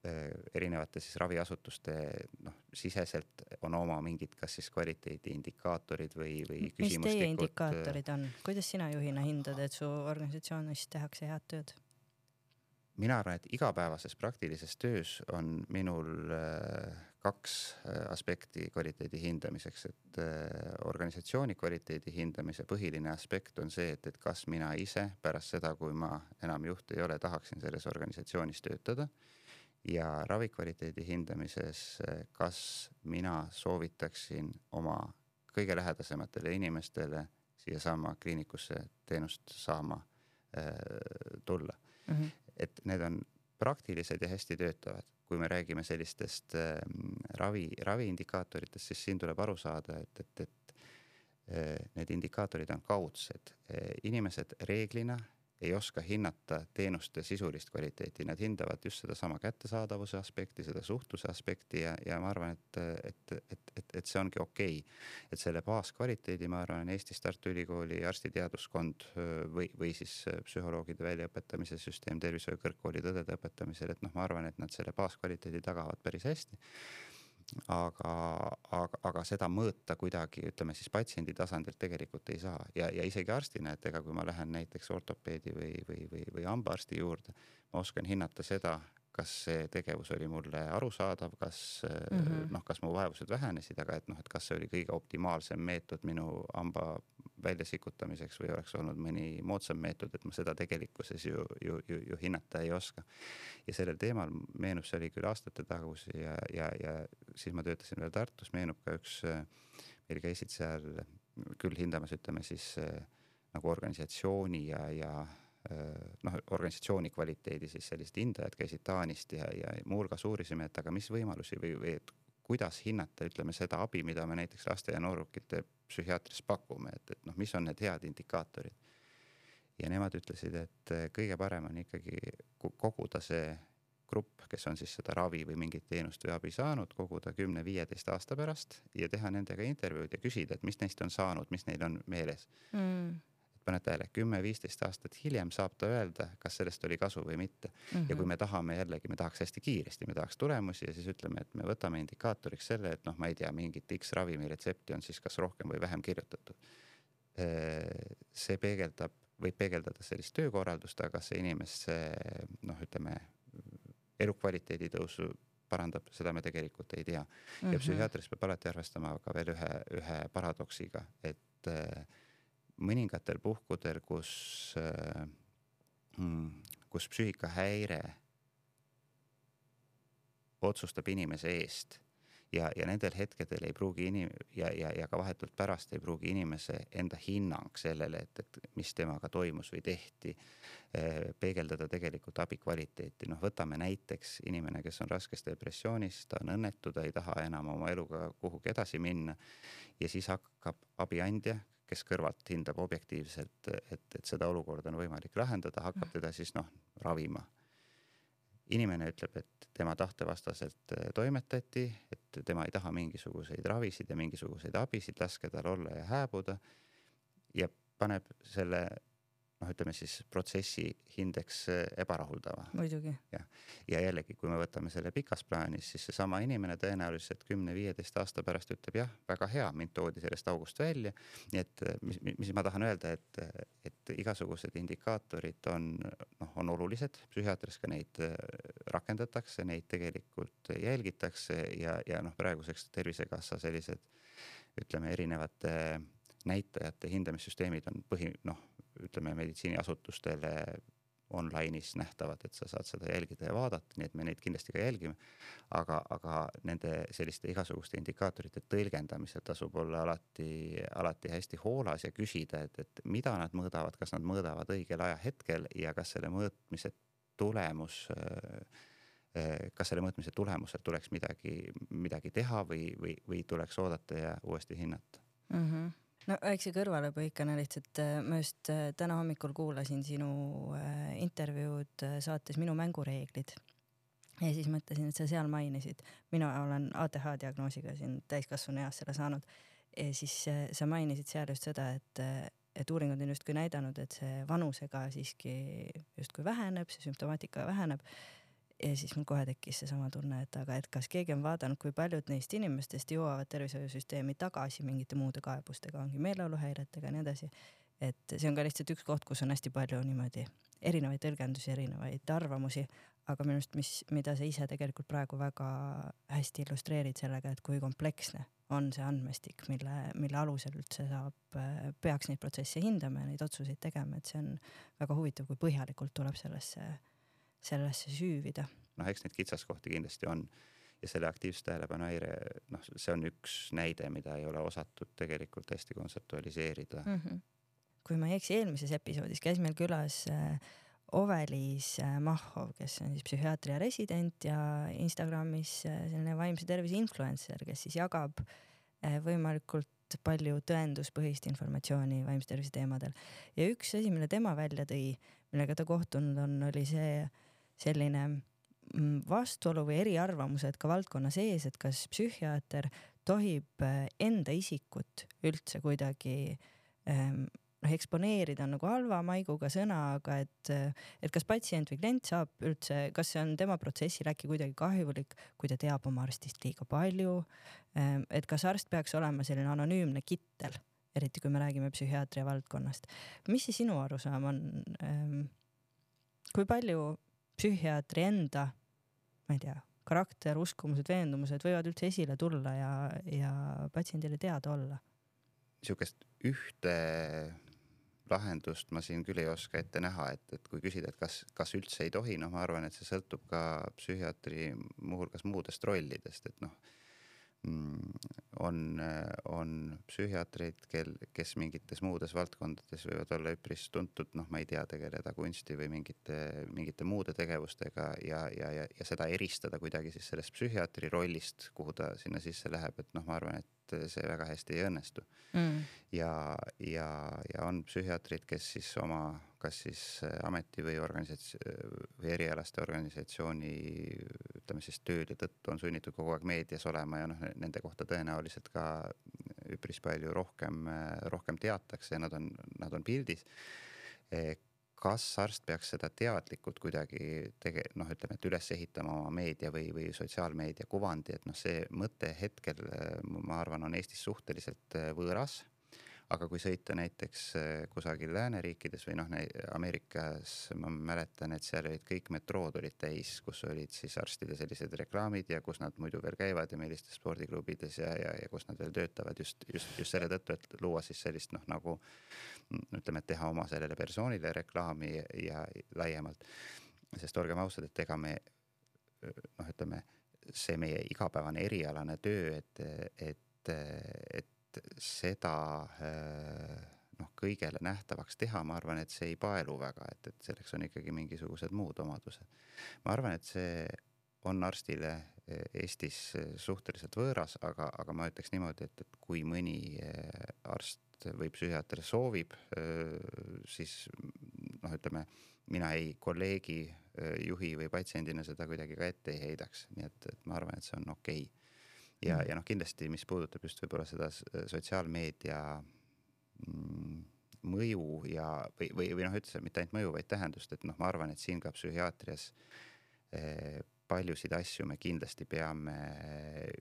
eh, erinevate siis raviasutuste noh, siseselt on oma mingid, kas siis kvaliteediindikaatorid või, või mis teie indikaatorid on, kuidas sina juhina hindad, et su organisatsioonis tehakse head tööd? mina arvan, et igapäevases praktilises töös on minul kaks äh, aspekti kvaliteedi hindamiseks, et äh, organisatsiooni kvaliteedi hindamise põhiline aspekt on see, et, et kas mina ise pärast seda, kui ma enam juht ei ole, tahaksin selles organisatsioonis töötada. ja ravikvaliteedi hindamises, äh, kas mina soovitaksin oma kõige lähedasematele inimestele siiasamma kliinikusse teenust saama äh, tulla mm. -hmm. et need on praktilised ja hästi töötavad kui me räägime sellistest äh, ravi, raviindikaatoritest, siis siin tuleb aru saada, et, et, et äh, need indikaatorid on kaudsed. Äh, inimesed reeglina ei oska hinnata teenuste sisulist kvaliteeti, nad hindavad just sedasama kättesaadavuse aspekti, seda suhtluse aspekti ja, ja ma arvan, et, et, et, et, et see ongi okei. Okay.. et selle baaskvaliteedi, ma arvan, Eestis Tartu Ülikooli arstiteaduskond või, või siis psühholoogide väljaõpetamise süsteem tervishoiu kõrgkoolide õdede õpetamisel, et noh, ma arvan, et nad selle baaskvaliteedi tagavad päris hästi aga, aga, aga seda mõõta kuidagi, ütleme siis patsiendi tasandilt tegelikult ei saa ja, ja isegi arstina, et ega kui ma lähen näiteks ortopeedi või, või, või, või hambaarsti juurde, ma oskan hinnata seda, kas see tegevus oli mulle arusaadav, kas mm -hmm. noh, kas mu vaevused vähenesid, aga et noh, et kas see oli kõige optimaalsem meetod minu hamba väljasikutamiseks või oleks olnud mõni moodsam meetod, et ma seda tegelikkuses ju, ju, ju, ju hinnata ei oska. ja sellel teemal meenub, see oli küll aastate tagusi ja, ja, ja siis ma töötasin veel Tartus, meenub ka üks, meil käisid seal küll hindamas, ütleme siis nagu organisatsiooni ja, ja noh, organisatsiooni kvaliteedi siis sellised hindajad käisid Taanist ja, ja muuhulgas uurisime, et aga mis võimalusi või, või et kuidas hinnata, ütleme seda abi, mida me näiteks laste ja noorukite psühhiaatris pakume, et, et noh, mis on need head indikaatorid. ja nemad ütlesid, et kõige parem on ikkagi koguda see grupp, kes on siis seda ravi või mingit teenust või abi saanud, koguda kümne-viieteist aasta pärast ja teha nendega intervjuud ja küsida, et mis neist on saanud, mis neil on meeles mm paned tähele, kümme-viisteist aastat hiljem saab ta öelda, kas sellest oli kasu või mitte mm. -hmm. ja kui me tahame jällegi, me tahaks hästi kiiresti, me tahaks tulemusi ja siis ütleme, et me võtame indikaatoriks selle, et noh, ma ei tea, mingit X ravimi retsepti on siis kas rohkem või vähem kirjutatud. see peegeldab, võib peegeldada sellist töökorraldust, aga see inimesse noh, ütleme elukvaliteedi tõusu parandab, seda me tegelikult ei tea mm. -hmm. ja mhm. psühhiaatrias peab alati arvestama ka veel ühe, ühe paradoksiga, et äh, mõningatel puhkudel, kus äh,, kus psüühikahäire otsustab inimese eest ja, ja nendel hetkedel ei pruugi inim- ja, ja, ja ka vahetult pärast ei pruugi inimese enda hinnang sellele, et, et mis temaga toimus või tehti, eh, peegeldada tegelikult abi kvaliteeti. noh, võtame näiteks inimene, kes on raskes depressioonis, ta on õnnetu, ta ei taha enam oma eluga kuhugi edasi minna ja siis hakkab abiandja, kes kõrvalt hindab objektiivselt, et, et seda olukorda on võimalik lahendada, hakkab teda siis noh, ravima inimene ütleb, et tema tahtevastaselt äh, toimetati, et tema ei taha mingisuguseid ravisid ja mingisuguseid abisid, laske tal olla ja hääbuda. ja paneb selle noh, ütleme siis protsessi hindeks äh, ebarahuldava. muidugi. jah, ja jällegi, kui me võtame selle pikas plaanis, siis seesama inimene tõenäoliselt kümne-viieteist aasta pärast ütleb jah, väga hea, mind toodi sellest august välja. nii et äh, mis, mis ma tahan öelda, et, et igasugused indikaatorid on noh, on olulised, psühhiaatrias ka neid äh, rakendatakse, neid tegelikult jälgitakse ja, ja noh, praeguseks Tervisekassa sellised ütleme, erinevate näitajate hindamissüsteemid on põhi noh ütleme meditsiiniasutustele online'is nähtavad, et sa saad seda jälgida ja vaadata, nii et me neid kindlasti ka jälgime. aga, aga nende selliste igasuguste indikaatorite tõlgendamisel tasub olla alati, alati hästi hoolas ja küsida, et, et mida nad mõõdavad, kas nad mõõdavad õigel ajahetkel ja kas selle mõõtmise tulemus kas selle mõõtmise tulemusel tuleks midagi, midagi teha või, või, või tuleks oodata ja uuesti hinnata mm. -hmm no väikse kõrvalepõikena lihtsalt, äh, ma just äh, täna hommikul kuulasin sinu äh, intervjuud saates Minu mängureeglid. ja siis mõtlesin, et sa seal mainisid, mina olen ATH diagnoosiga siin täiskasvanu eas selle saanud. ja siis sa mainisid seal just seda, et, et uuringud on justkui näidanud, et see vanusega siiski justkui väheneb, see sümptomaatika väheneb ja siis mul kohe tekkis seesama tunne, et aga, et kas keegi on vaadanud, kui paljud neist inimestest jõuavad tervishoiusüsteemi tagasi mingite muude kaebustega, ongi meeleoluhäiretega ja nii edasi. et see on ka lihtsalt üks koht, kus on hästi palju niimoodi erinevaid tõlgendusi, erinevaid arvamusi, aga minu arust, mis, mida sa ise tegelikult praegu väga hästi illustreerid sellega, et kui kompleksne on see andmestik, mille, mille alusel üldse saab, peaks neid protsesse hindama ja neid otsuseid tegema, et see on väga huvitav, kui põhjalikult tuleb sellesse sellesse süüvida. noh, eks neid kitsaskohti kindlasti on ja selle aktiivse tähelepanu häire, noh, see on üks näide, mida ei ole osatud tegelikult hästi kontseptualiseerida mm. -hmm. kui ma ei eksi, eelmises episoodis käis meil külas äh, Ovelis äh, Mahhov, kes on siis psühhiaatria resident ja Instagramis äh, selline vaimse tervise influencer, kes siis jagab võimalikult palju tõenduspõhist informatsiooni vaimse tervise teemadel. ja üks asi, mille tema välja tõi, millega ta kohtunud on, oli see selline mm, vastuolu või eriarvamused ka valdkonna sees, et kas psühhiaater tohib äh, enda isikut üldse kuidagi ähm, noh, eksponeerida on nagu halva maiguga sõna, aga et, et kas patsient või klient saab üldse, kas see on tema protsessil äkki kuidagi kahjulik, kui ta teab oma arstist liiga palju. Ähm, et kas arst peaks olema selline anonüümne kittel, eriti kui me räägime psühhiaatria valdkonnast. mis see sinu arusaam on? Ähm, kui palju psühhiaatri enda, ma ei tea, karakter, uskumused, veendumused võivad üldse esile tulla ja, ja patsiendile teada olla? niisugust ühte lahendust ma siin küll ei oska ette näha, et, et kui küsida, et kas, kas üldse ei tohi, noh, ma arvan, et see sõltub ka psühhiaatri muuhulgas muudest rollidest, et noh on, on psühhiaatreid, kel, kes mingites muudes valdkondades võivad olla üpris tuntud, noh, ma ei tea, tegeleda kunsti või mingite, mingite muude tegevustega ja, ja, ja, ja seda eristada kuidagi siis sellest psühhiaatri rollist, kuhu ta sinna sisse läheb, et noh, ma arvan, et see väga hästi ei õnnestu. Mm.. ja, ja, ja on psühhiaatrid, kes siis oma kas siis äh, ameti või organisatsioon või erialaste organisatsiooni ütleme siis tööde tõttu on sunnitud kogu aeg meedias olema ja noh, nende kohta tõenäoliselt ka üpris palju rohkem, rohkem teatakse nad on, nad on pildis. Kas arst peaks seda teadlikult kuidagi tege-, noh, ütleme, et üles ehitama oma meedia või, või sotsiaalmeedia kuvandi, et noh, see mõte hetkel, ma arvan, on Eestis suhteliselt võõras aga kui sõita näiteks äh, kusagil lääneriikides või noh, Ameerikas ma mäletan, et seal olid kõik metrood olid täis, kus olid siis arstide sellised reklaamid ja kus nad muidu veel käivad ja millistes spordiklubides ja, ja, ja kus nad veel töötavad just, just, just selle tõttu, et luua siis sellist noh, nagu ütleme, et teha oma sellele persoonile reklaami ja laiemalt. sest olgem ausad, et ega me noh, ütleme see meie igapäevane erialane töö, et, et, et seda eh, noh, kõigele nähtavaks teha, ma arvan, et see ei paelu väga, et, et selleks on ikkagi mingisugused muud omadused. ma arvan, et see on arstile eh, Eestis eh, suhteliselt võõras, aga, aga ma ütleks niimoodi, et, et kui mõni arst või psühhiaater soovib, siis noh, ütleme mina ei kolleegi, juhi või patsiendina seda kuidagi ka ette ei heidaks, nii et, et ma arvan, et see on okei okay ja mm., ja noh, kindlasti, mis puudutab just võib-olla seda sotsiaalmeedia mm, mõju ja, või, või, või noh, üldse mitte ainult mõju, vaid tähendust, et noh, ma arvan, et siin ka psühhiaatrias eh, paljusid asju me kindlasti peame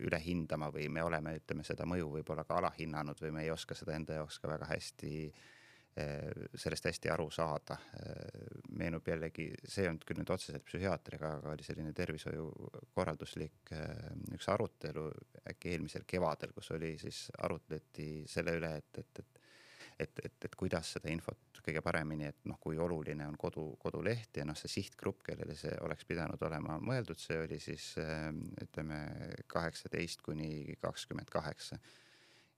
üle hindama või me oleme, ütleme seda mõju võib-olla ka alahinnanud või me ei oska seda enda jaoks ka väga hästi äh, Eh, sellest hästi aru saada. Eh, meenub jällegi, see ei olnud küll nüüd otseselt psühhiaatriga, aga oli selline tervishoiukorralduslik eh, üks arutelu äkki eelmisel kevadel, kus oli siis arutleti selle üle, et, et, et et, et, et kuidas seda infot kõige paremini, et noh, kui oluline on kodu, koduleht ja noh, see sihtgrupp, kellele see oleks pidanud olema mõeldud, see oli siis ütleme kaheksateist kuni kakskümmend kaheksa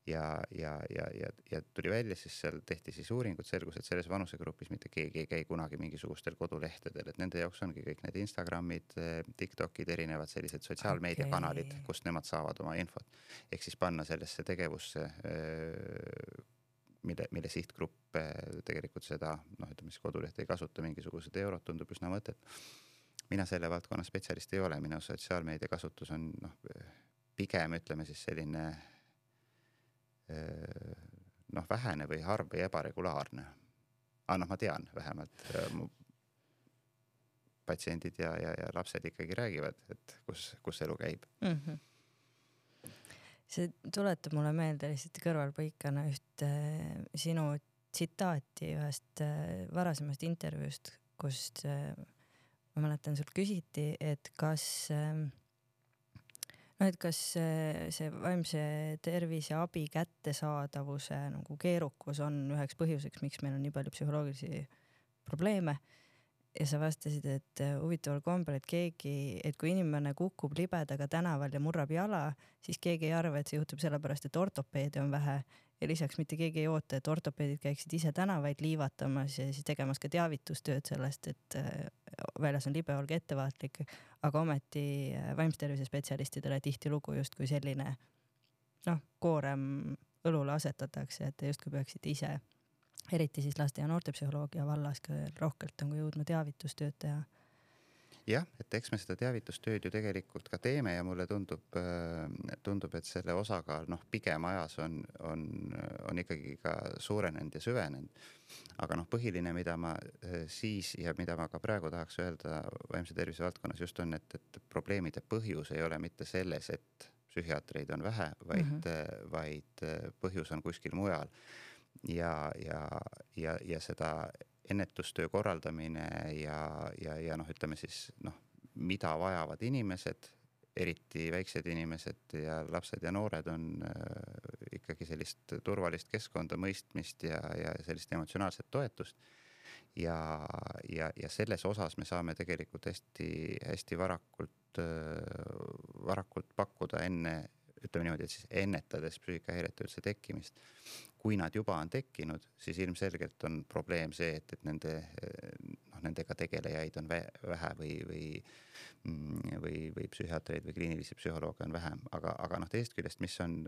ja, ja, ja, ja, ja tuli välja, siis seal tehti siis uuringud, selgus, et selles vanusegrupis mitte keegi ei käi kunagi mingisugustel kodulehtedel, et nende jaoks ongi kõik need Instagramid, Tiktokid, erinevad sellised sotsiaalmeediakanalid okay., kust nemad saavad oma infot. ehk siis panna sellesse tegevusse, mille, mille sihtgrupp tegelikult seda noh, ütleme siis kodulehte ei kasuta, mingisugused eurod tundub üsna mõttetu. mina selle valdkonna spetsialist ei ole, minu sotsiaalmeedia kasutus on noh, pigem ütleme siis selline noh, vähene või harv või ebaregulaarne. aga noh, ma tean vähemalt mu patsiendid ja, ja, ja lapsed ikkagi räägivad, et kus, kus elu käib mm. -hmm see tuletab mulle meelde lihtsalt kõrvalpõikena ühte äh, sinu tsitaati ühest äh, varasemast intervjuust, kus äh, ma mäletan, sult küsiti, et kas äh, noh, et kas see, see vaimse tervise abi kättesaadavuse nagu keerukus on üheks põhjuseks, miks meil on nii palju psühholoogilisi probleeme. Ja sa vastasid, et huvitaval kombel, et keegi, et kui inimene kukub libedaga tänaval ja murrab jala, siis keegi ei arva, et see juhtub sellepärast, et ortopeede on vähe. Ja lisaks mitte keegi ei oota, et ortopeedid käiksid ise tänavaid liivatamas ja siis tegemas ka teavitustööd sellest, et äh, väljas on libe, olge ettevaatlik. aga ometi äh, vaimse tervise spetsialistidele tihtilugu justkui selline noh, koorem õlule asetatakse, et te justkui peaksite ise, eriti siis laste ja noortepsühholoogia vallas ka rohkelt nagu jõudma teavitustööd teha jah, et eks me seda teavitustööd ju tegelikult ka teeme ja mulle tundub, äh, tundub, et selle osakaal noh, pigem ajas on, on, on ikkagi ka suurenenud ja süvenenud. aga noh, põhiline, mida ma äh, siis ja mida ma ka praegu tahaks öelda vaimse tervise valdkonnas just on, et, et probleemide põhjus ei ole mitte selles, et psühhiaatreid on vähe, vaid mm, -hmm. vaid põhjus on kuskil mujal. ja, ja, ja, ja seda ennetustöö korraldamine ja, ja, ja noh, ütleme siis noh, mida vajavad inimesed, eriti väiksed inimesed ja lapsed ja noored on äh, ikkagi sellist turvalist keskkonda, mõistmist ja, ja sellist emotsionaalset toetust. ja, ja, ja selles osas me saame tegelikult hästi-hästi varakult äh,, varakult pakkuda enne ütleme niimoodi, et siis ennetades psüühikahäirete üldse tekkimist. kui nad juba on tekkinud, siis ilmselgelt on probleem see, et, et nende noh, nendega tegelejaid on vähe või, või mm, või, või psühhiaatreid või kliinilisi psühholooge on vähem, aga, aga noh, teisest küljest, mis on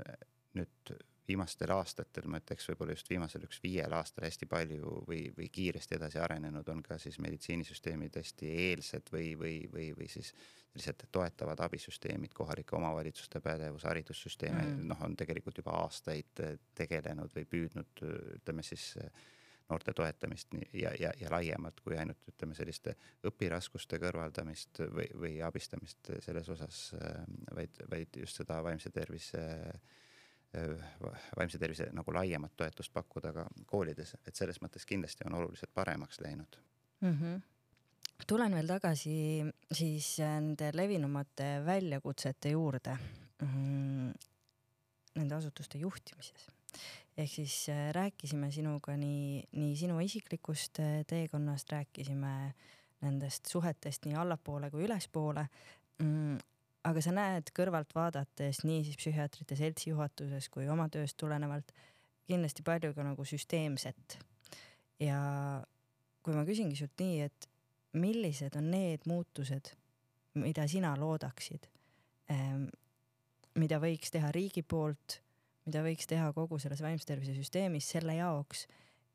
nüüd viimastel aastatel, ma ütleks võib-olla just viimasel üks viiel aastal hästi palju või, või kiiresti edasi arenenud, on ka siis meditsiinisüsteemid hästi eelsed või, või, või, või siis sellised toetavad abisüsteemid, kohalike omavalitsuste pädevus, haridussüsteem mm. noh, on tegelikult juba aastaid tegelenud või püüdnud ütleme siis noorte toetamist ja, ja, ja laiemalt kui ainult ütleme selliste õpiraskuste kõrvaldamist või, või abistamist selles osas, vaid, vaid just seda vaimse tervise vaimse tervise nagu laiemat toetust pakkuda ka koolides, et selles mõttes kindlasti on oluliselt paremaks läinud mm. -hmm tulen veel tagasi siis nende levinumate väljakutsete juurde mm, nende asutuste juhtimises ehk siis äh, rääkisime sinuga nii, nii sinu isiklikust äh, teekonnast, rääkisime nendest suhetest nii allapoole kui ülespoole mm,. Aga sa näed kõrvalt vaadates nii siis psühhiaatrite seltsi juhatuses kui oma tööst tulenevalt kindlasti palju ka nagu süsteemset. ja kui ma küsingi sult nii, et millised on need muutused, mida sina loodaksid, ähm, mida võiks teha riigi poolt mida võiks teha kogu selles vaimse tervise süsteemis selle jaoks,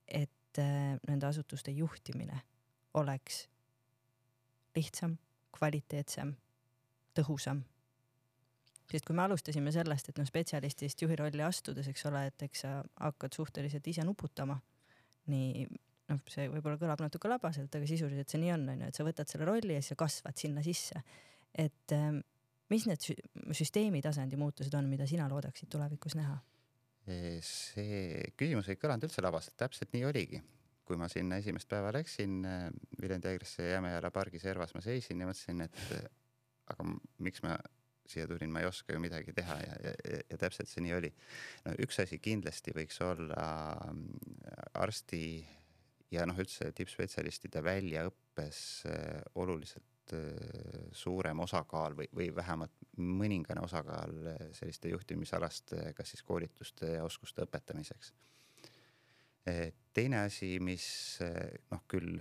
et äh, nende asutuste juhtimine oleks lihtsam, kvaliteetsem, tõhusam. sest kui me alustasime sellest, et noh, spetsialistist juhi rolli astudes, eks ole, et eks sa hakkad suhteliselt ise nuputama. nii noh, see võib-olla kõlab natuke labaselt, aga sisuliselt see nii on, onju, et sa võtad selle rolli ja siis sa kasvad sinna sisse. et ähm, mis need süsteemi tasandi muutused on, mida sina loodaksid tulevikus näha? see küsimus ei kõlanud üldse labaselt, täpselt nii oligi. kui ma sinna esimest päeva läksin Viljandi Haiglase Jämejala pargi servas ma seisin ja mõtlesin, et aga miks ma siia tulin, ma ei oska ju midagi teha ja, ja, ja täpselt see nii oli. no üks asi kindlasti võiks olla arsti ja noh, üldse tippspetsialistide väljaõppes oluliselt Äh, suurem osakaal või, või vähemalt mõningane osakaal äh, selliste juhtimisalaste, kas siis koolituste ja oskuste õpetamiseks. teine asi, mis äh, noh, küll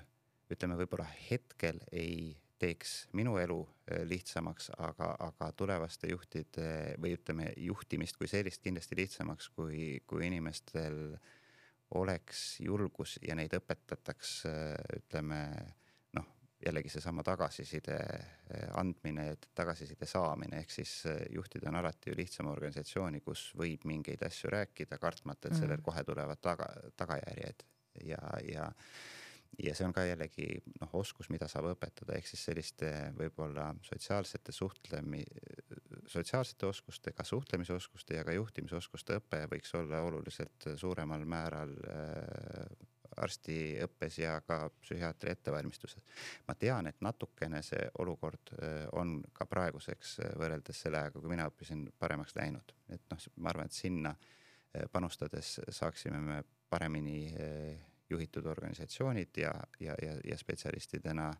ütleme, võib-olla hetkel ei teeks minu elu lihtsamaks, aga, aga tulevaste juhtide või ütleme, juhtimist kui sellist kindlasti lihtsamaks, kui, kui inimestel oleks julgus ja neid õpetataks, ütleme jällegi seesama tagasiside eh, andmine tagasiside saamine, ehk siis juhtida on alati ju lihtsam organisatsiooni, kus võib mingeid asju rääkida, kartmata, et sellel mm. kohe tulevad taga, tagajärjed ja, ja ja see on ka jällegi noh, oskus, mida saab õpetada, ehk siis selliste võib-olla sotsiaalsete suhtlemi, sotsiaalsete oskustega, suhtlemisoskuste ja ka juhtimisoskuste õpe võiks olla oluliselt suuremal määral äh, arstiõppes ja ka psühhiaatri ettevalmistuses. ma tean, et natukene see olukord äh, on ka praeguseks võrreldes selle ajaga, kui mina õppisin, paremaks läinud, et noh, ma arvan, et sinna panustades saaksime me paremini juhitud organisatsioonid ja, ja, ja, ja spetsialistidena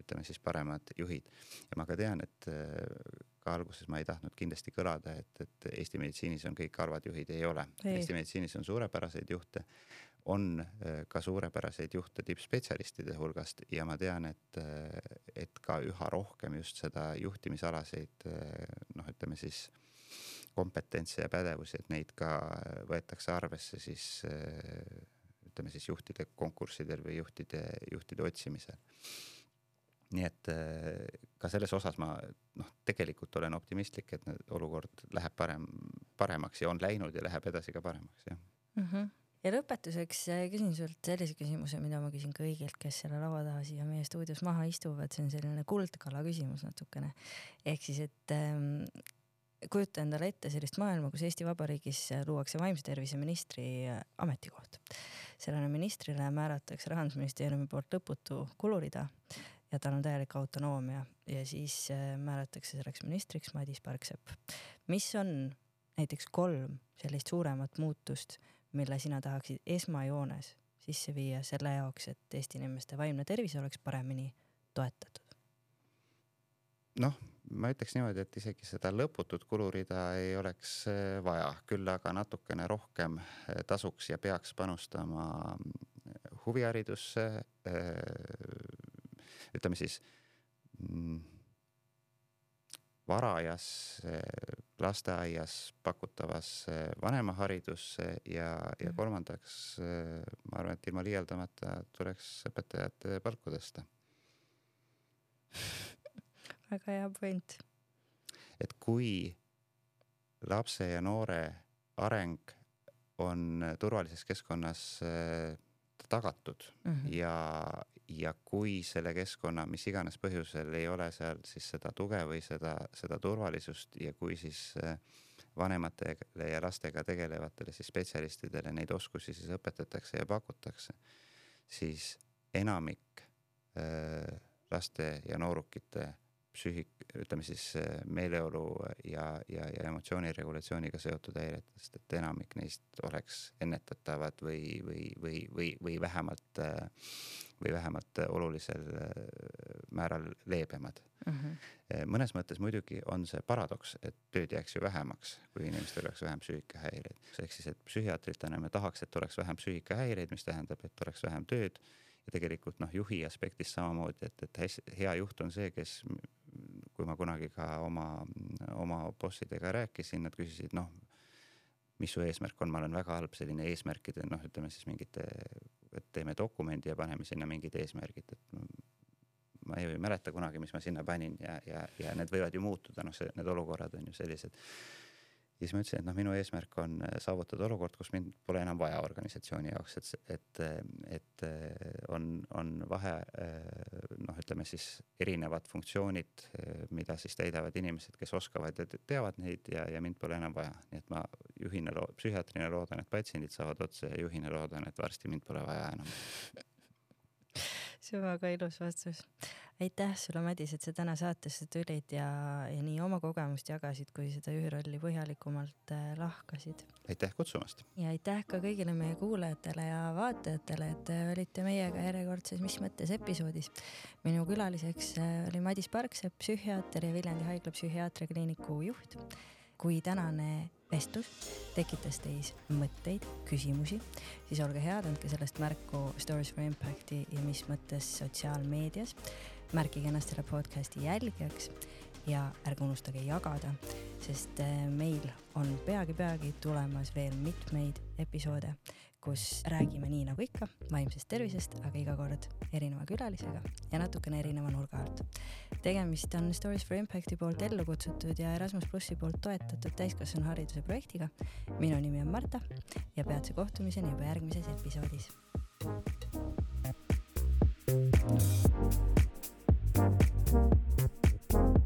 ütleme siis paremad juhid. ja ma ka tean, et ka alguses ma ei tahtnud kindlasti kõlada, et, et Eesti meditsiinis on kõik halvad juhid, ei ole. Eesti meditsiinis on suurepäraseid juhte, on äh, ka suurepäraseid juhte tippspetsialistide hulgast ja ma tean, et, äh, et ka üha rohkem just seda juhtimisalaseid äh, noh, ütleme siis kompetentse ja pädevusi, et neid ka võetakse arvesse siis ütleme siis juhtide konkurssidel või juhtide, juhtide otsimisel. nii et ka selles osas ma noh, tegelikult olen optimistlik, et olukord läheb parem, paremaks ja on läinud ja läheb edasi ka paremaks, jah mm. -hmm ja lõpetuseks äh, küsin sult sellise küsimuse, mida ma küsin kõigilt, kes selle laua taha siia meie stuudios maha istuvad, see on selline kuldkala küsimus natukene. ehk siis, et ähm, kujuta endale ette sellist maailma, kus Eesti Vabariigis luuakse vaimse tervise ministri ametikoht. sellele ministrile määratakse rahandusministeeriumi poolt lõputu kulurida ja tal on täielik autonoomia ja siis äh, määratakse selleks ministriks Madis Parksepp. mis on näiteks kolm sellist suuremat muutust mille sina tahaksid esmajoones sisse viia selle jaoks, et Eesti inimeste vaimne tervis oleks paremini toetatud? noh, ma ütleks niimoodi, et isegi seda lõputut kulurida ei oleks eh, vaja, küll aga natukene rohkem eh, tasuks ja peaks panustama mm, huviharidusse. Eh, ütleme siis mm, varajas lasteaias pakutavasse vanemaharidusse ja, ja Mhm. kolmandaks ma arvan, et ilma liialdamata tuleks õpetajate palku tõsta. Väga hea point. et kui lapse ja noore areng on turvalises keskkonnas äh, tagatud mm. -hmm. ja, ja kui selle keskkonna, mis iganes põhjusel ei ole seal siis seda tuge või seda, seda turvalisust ja kui siis äh, vanematele ja lastega tegelevatele siis spetsialistidele neid oskusi siis õpetatakse ja pakutakse, siis enamik äh, laste ja noorukite psüühik-, ütleme siis meeleolu ja, ja, ja emotsiooniregulatsiooniga seotud häiretest, et enamik neist oleks ennetatavad või, või, või, või, või vähemalt, või vähemalt olulisel määral leebemad mm. -hmm. mõnes mõttes muidugi on see paradoks, et tööd jääks ju vähemaks, kui inimestel oleks vähem psüühikahäireid. ehk siis, et psühhiaatritena me tahaks, et oleks vähem psüühikahäireid, mis tähendab, et oleks vähem tööd ja tegelikult noh, juhi aspektist samamoodi, et, et hästi, hea juht on see, kes kui ma kunagi ka oma, oma bossidega rääkisin, nad küsisid, noh, mis su eesmärk on, ma olen väga halb selline eesmärkide, noh, ütleme siis mingite, et teeme dokumendi ja paneme sinna mingid eesmärgid, et ma ei mäleta kunagi, mis ma sinna panin ja, ja, ja need võivad ju muutuda, noh, see, need olukorrad on ju sellised ja siis ma ütlesin, et noh, minu eesmärk on äh, saavutada olukord, kus mind pole enam vaja organisatsiooni jaoks, et, et, et äh, on, on vahe noh, ütleme siis erinevad funktsioonid, mida siis täidavad inimesed, kes oskavad ja teavad neid ja, ja mind pole enam vaja. nii et ma juhina, psühhiaatrina loodan, et patsiendid saavad otsa ja juhina loodan, et varsti mind pole vaja enam. <laughs> see on väga ilus vastus aitäh sulle, Madis, et sa täna saatesse tulid ja, ja nii oma kogemust jagasid, kui seda juhirolli põhjalikumalt äh, lahkasid. aitäh kutsumast. ja aitäh ka kõigile meie kuulajatele ja vaatajatele, et äh, olite meiega järjekordses Mis mõttes episoodis. minu külaliseks äh, oli Madis Parksepp, psühhiaater ja Viljandi haigla psühhiaatriakliiniku juht. kui tänane vestlus tekitas teis mõtteid, küsimusi, siis olge head, andke sellest märku Stories for Impacti ja mis mõttes sotsiaalmeedias märkige ennast selle podcasti jälgijaks ja ärge unustage jagada, sest äh, meil on peagi-peagi tulemas veel mitmeid episoode, kus räägime nii nagu ikka vaimsest tervisest, aga iga kord erineva külalisega ja natukene erineva nurga alt. tegemist on Stories for Impacti poolt ellu kutsutud ja Erasmus plussi poolt toetatud täiskasvanuhariduse projektiga. minu nimi on Marta ja peatse kohtumiseni juba järgmises episoodis. thank you Thank you.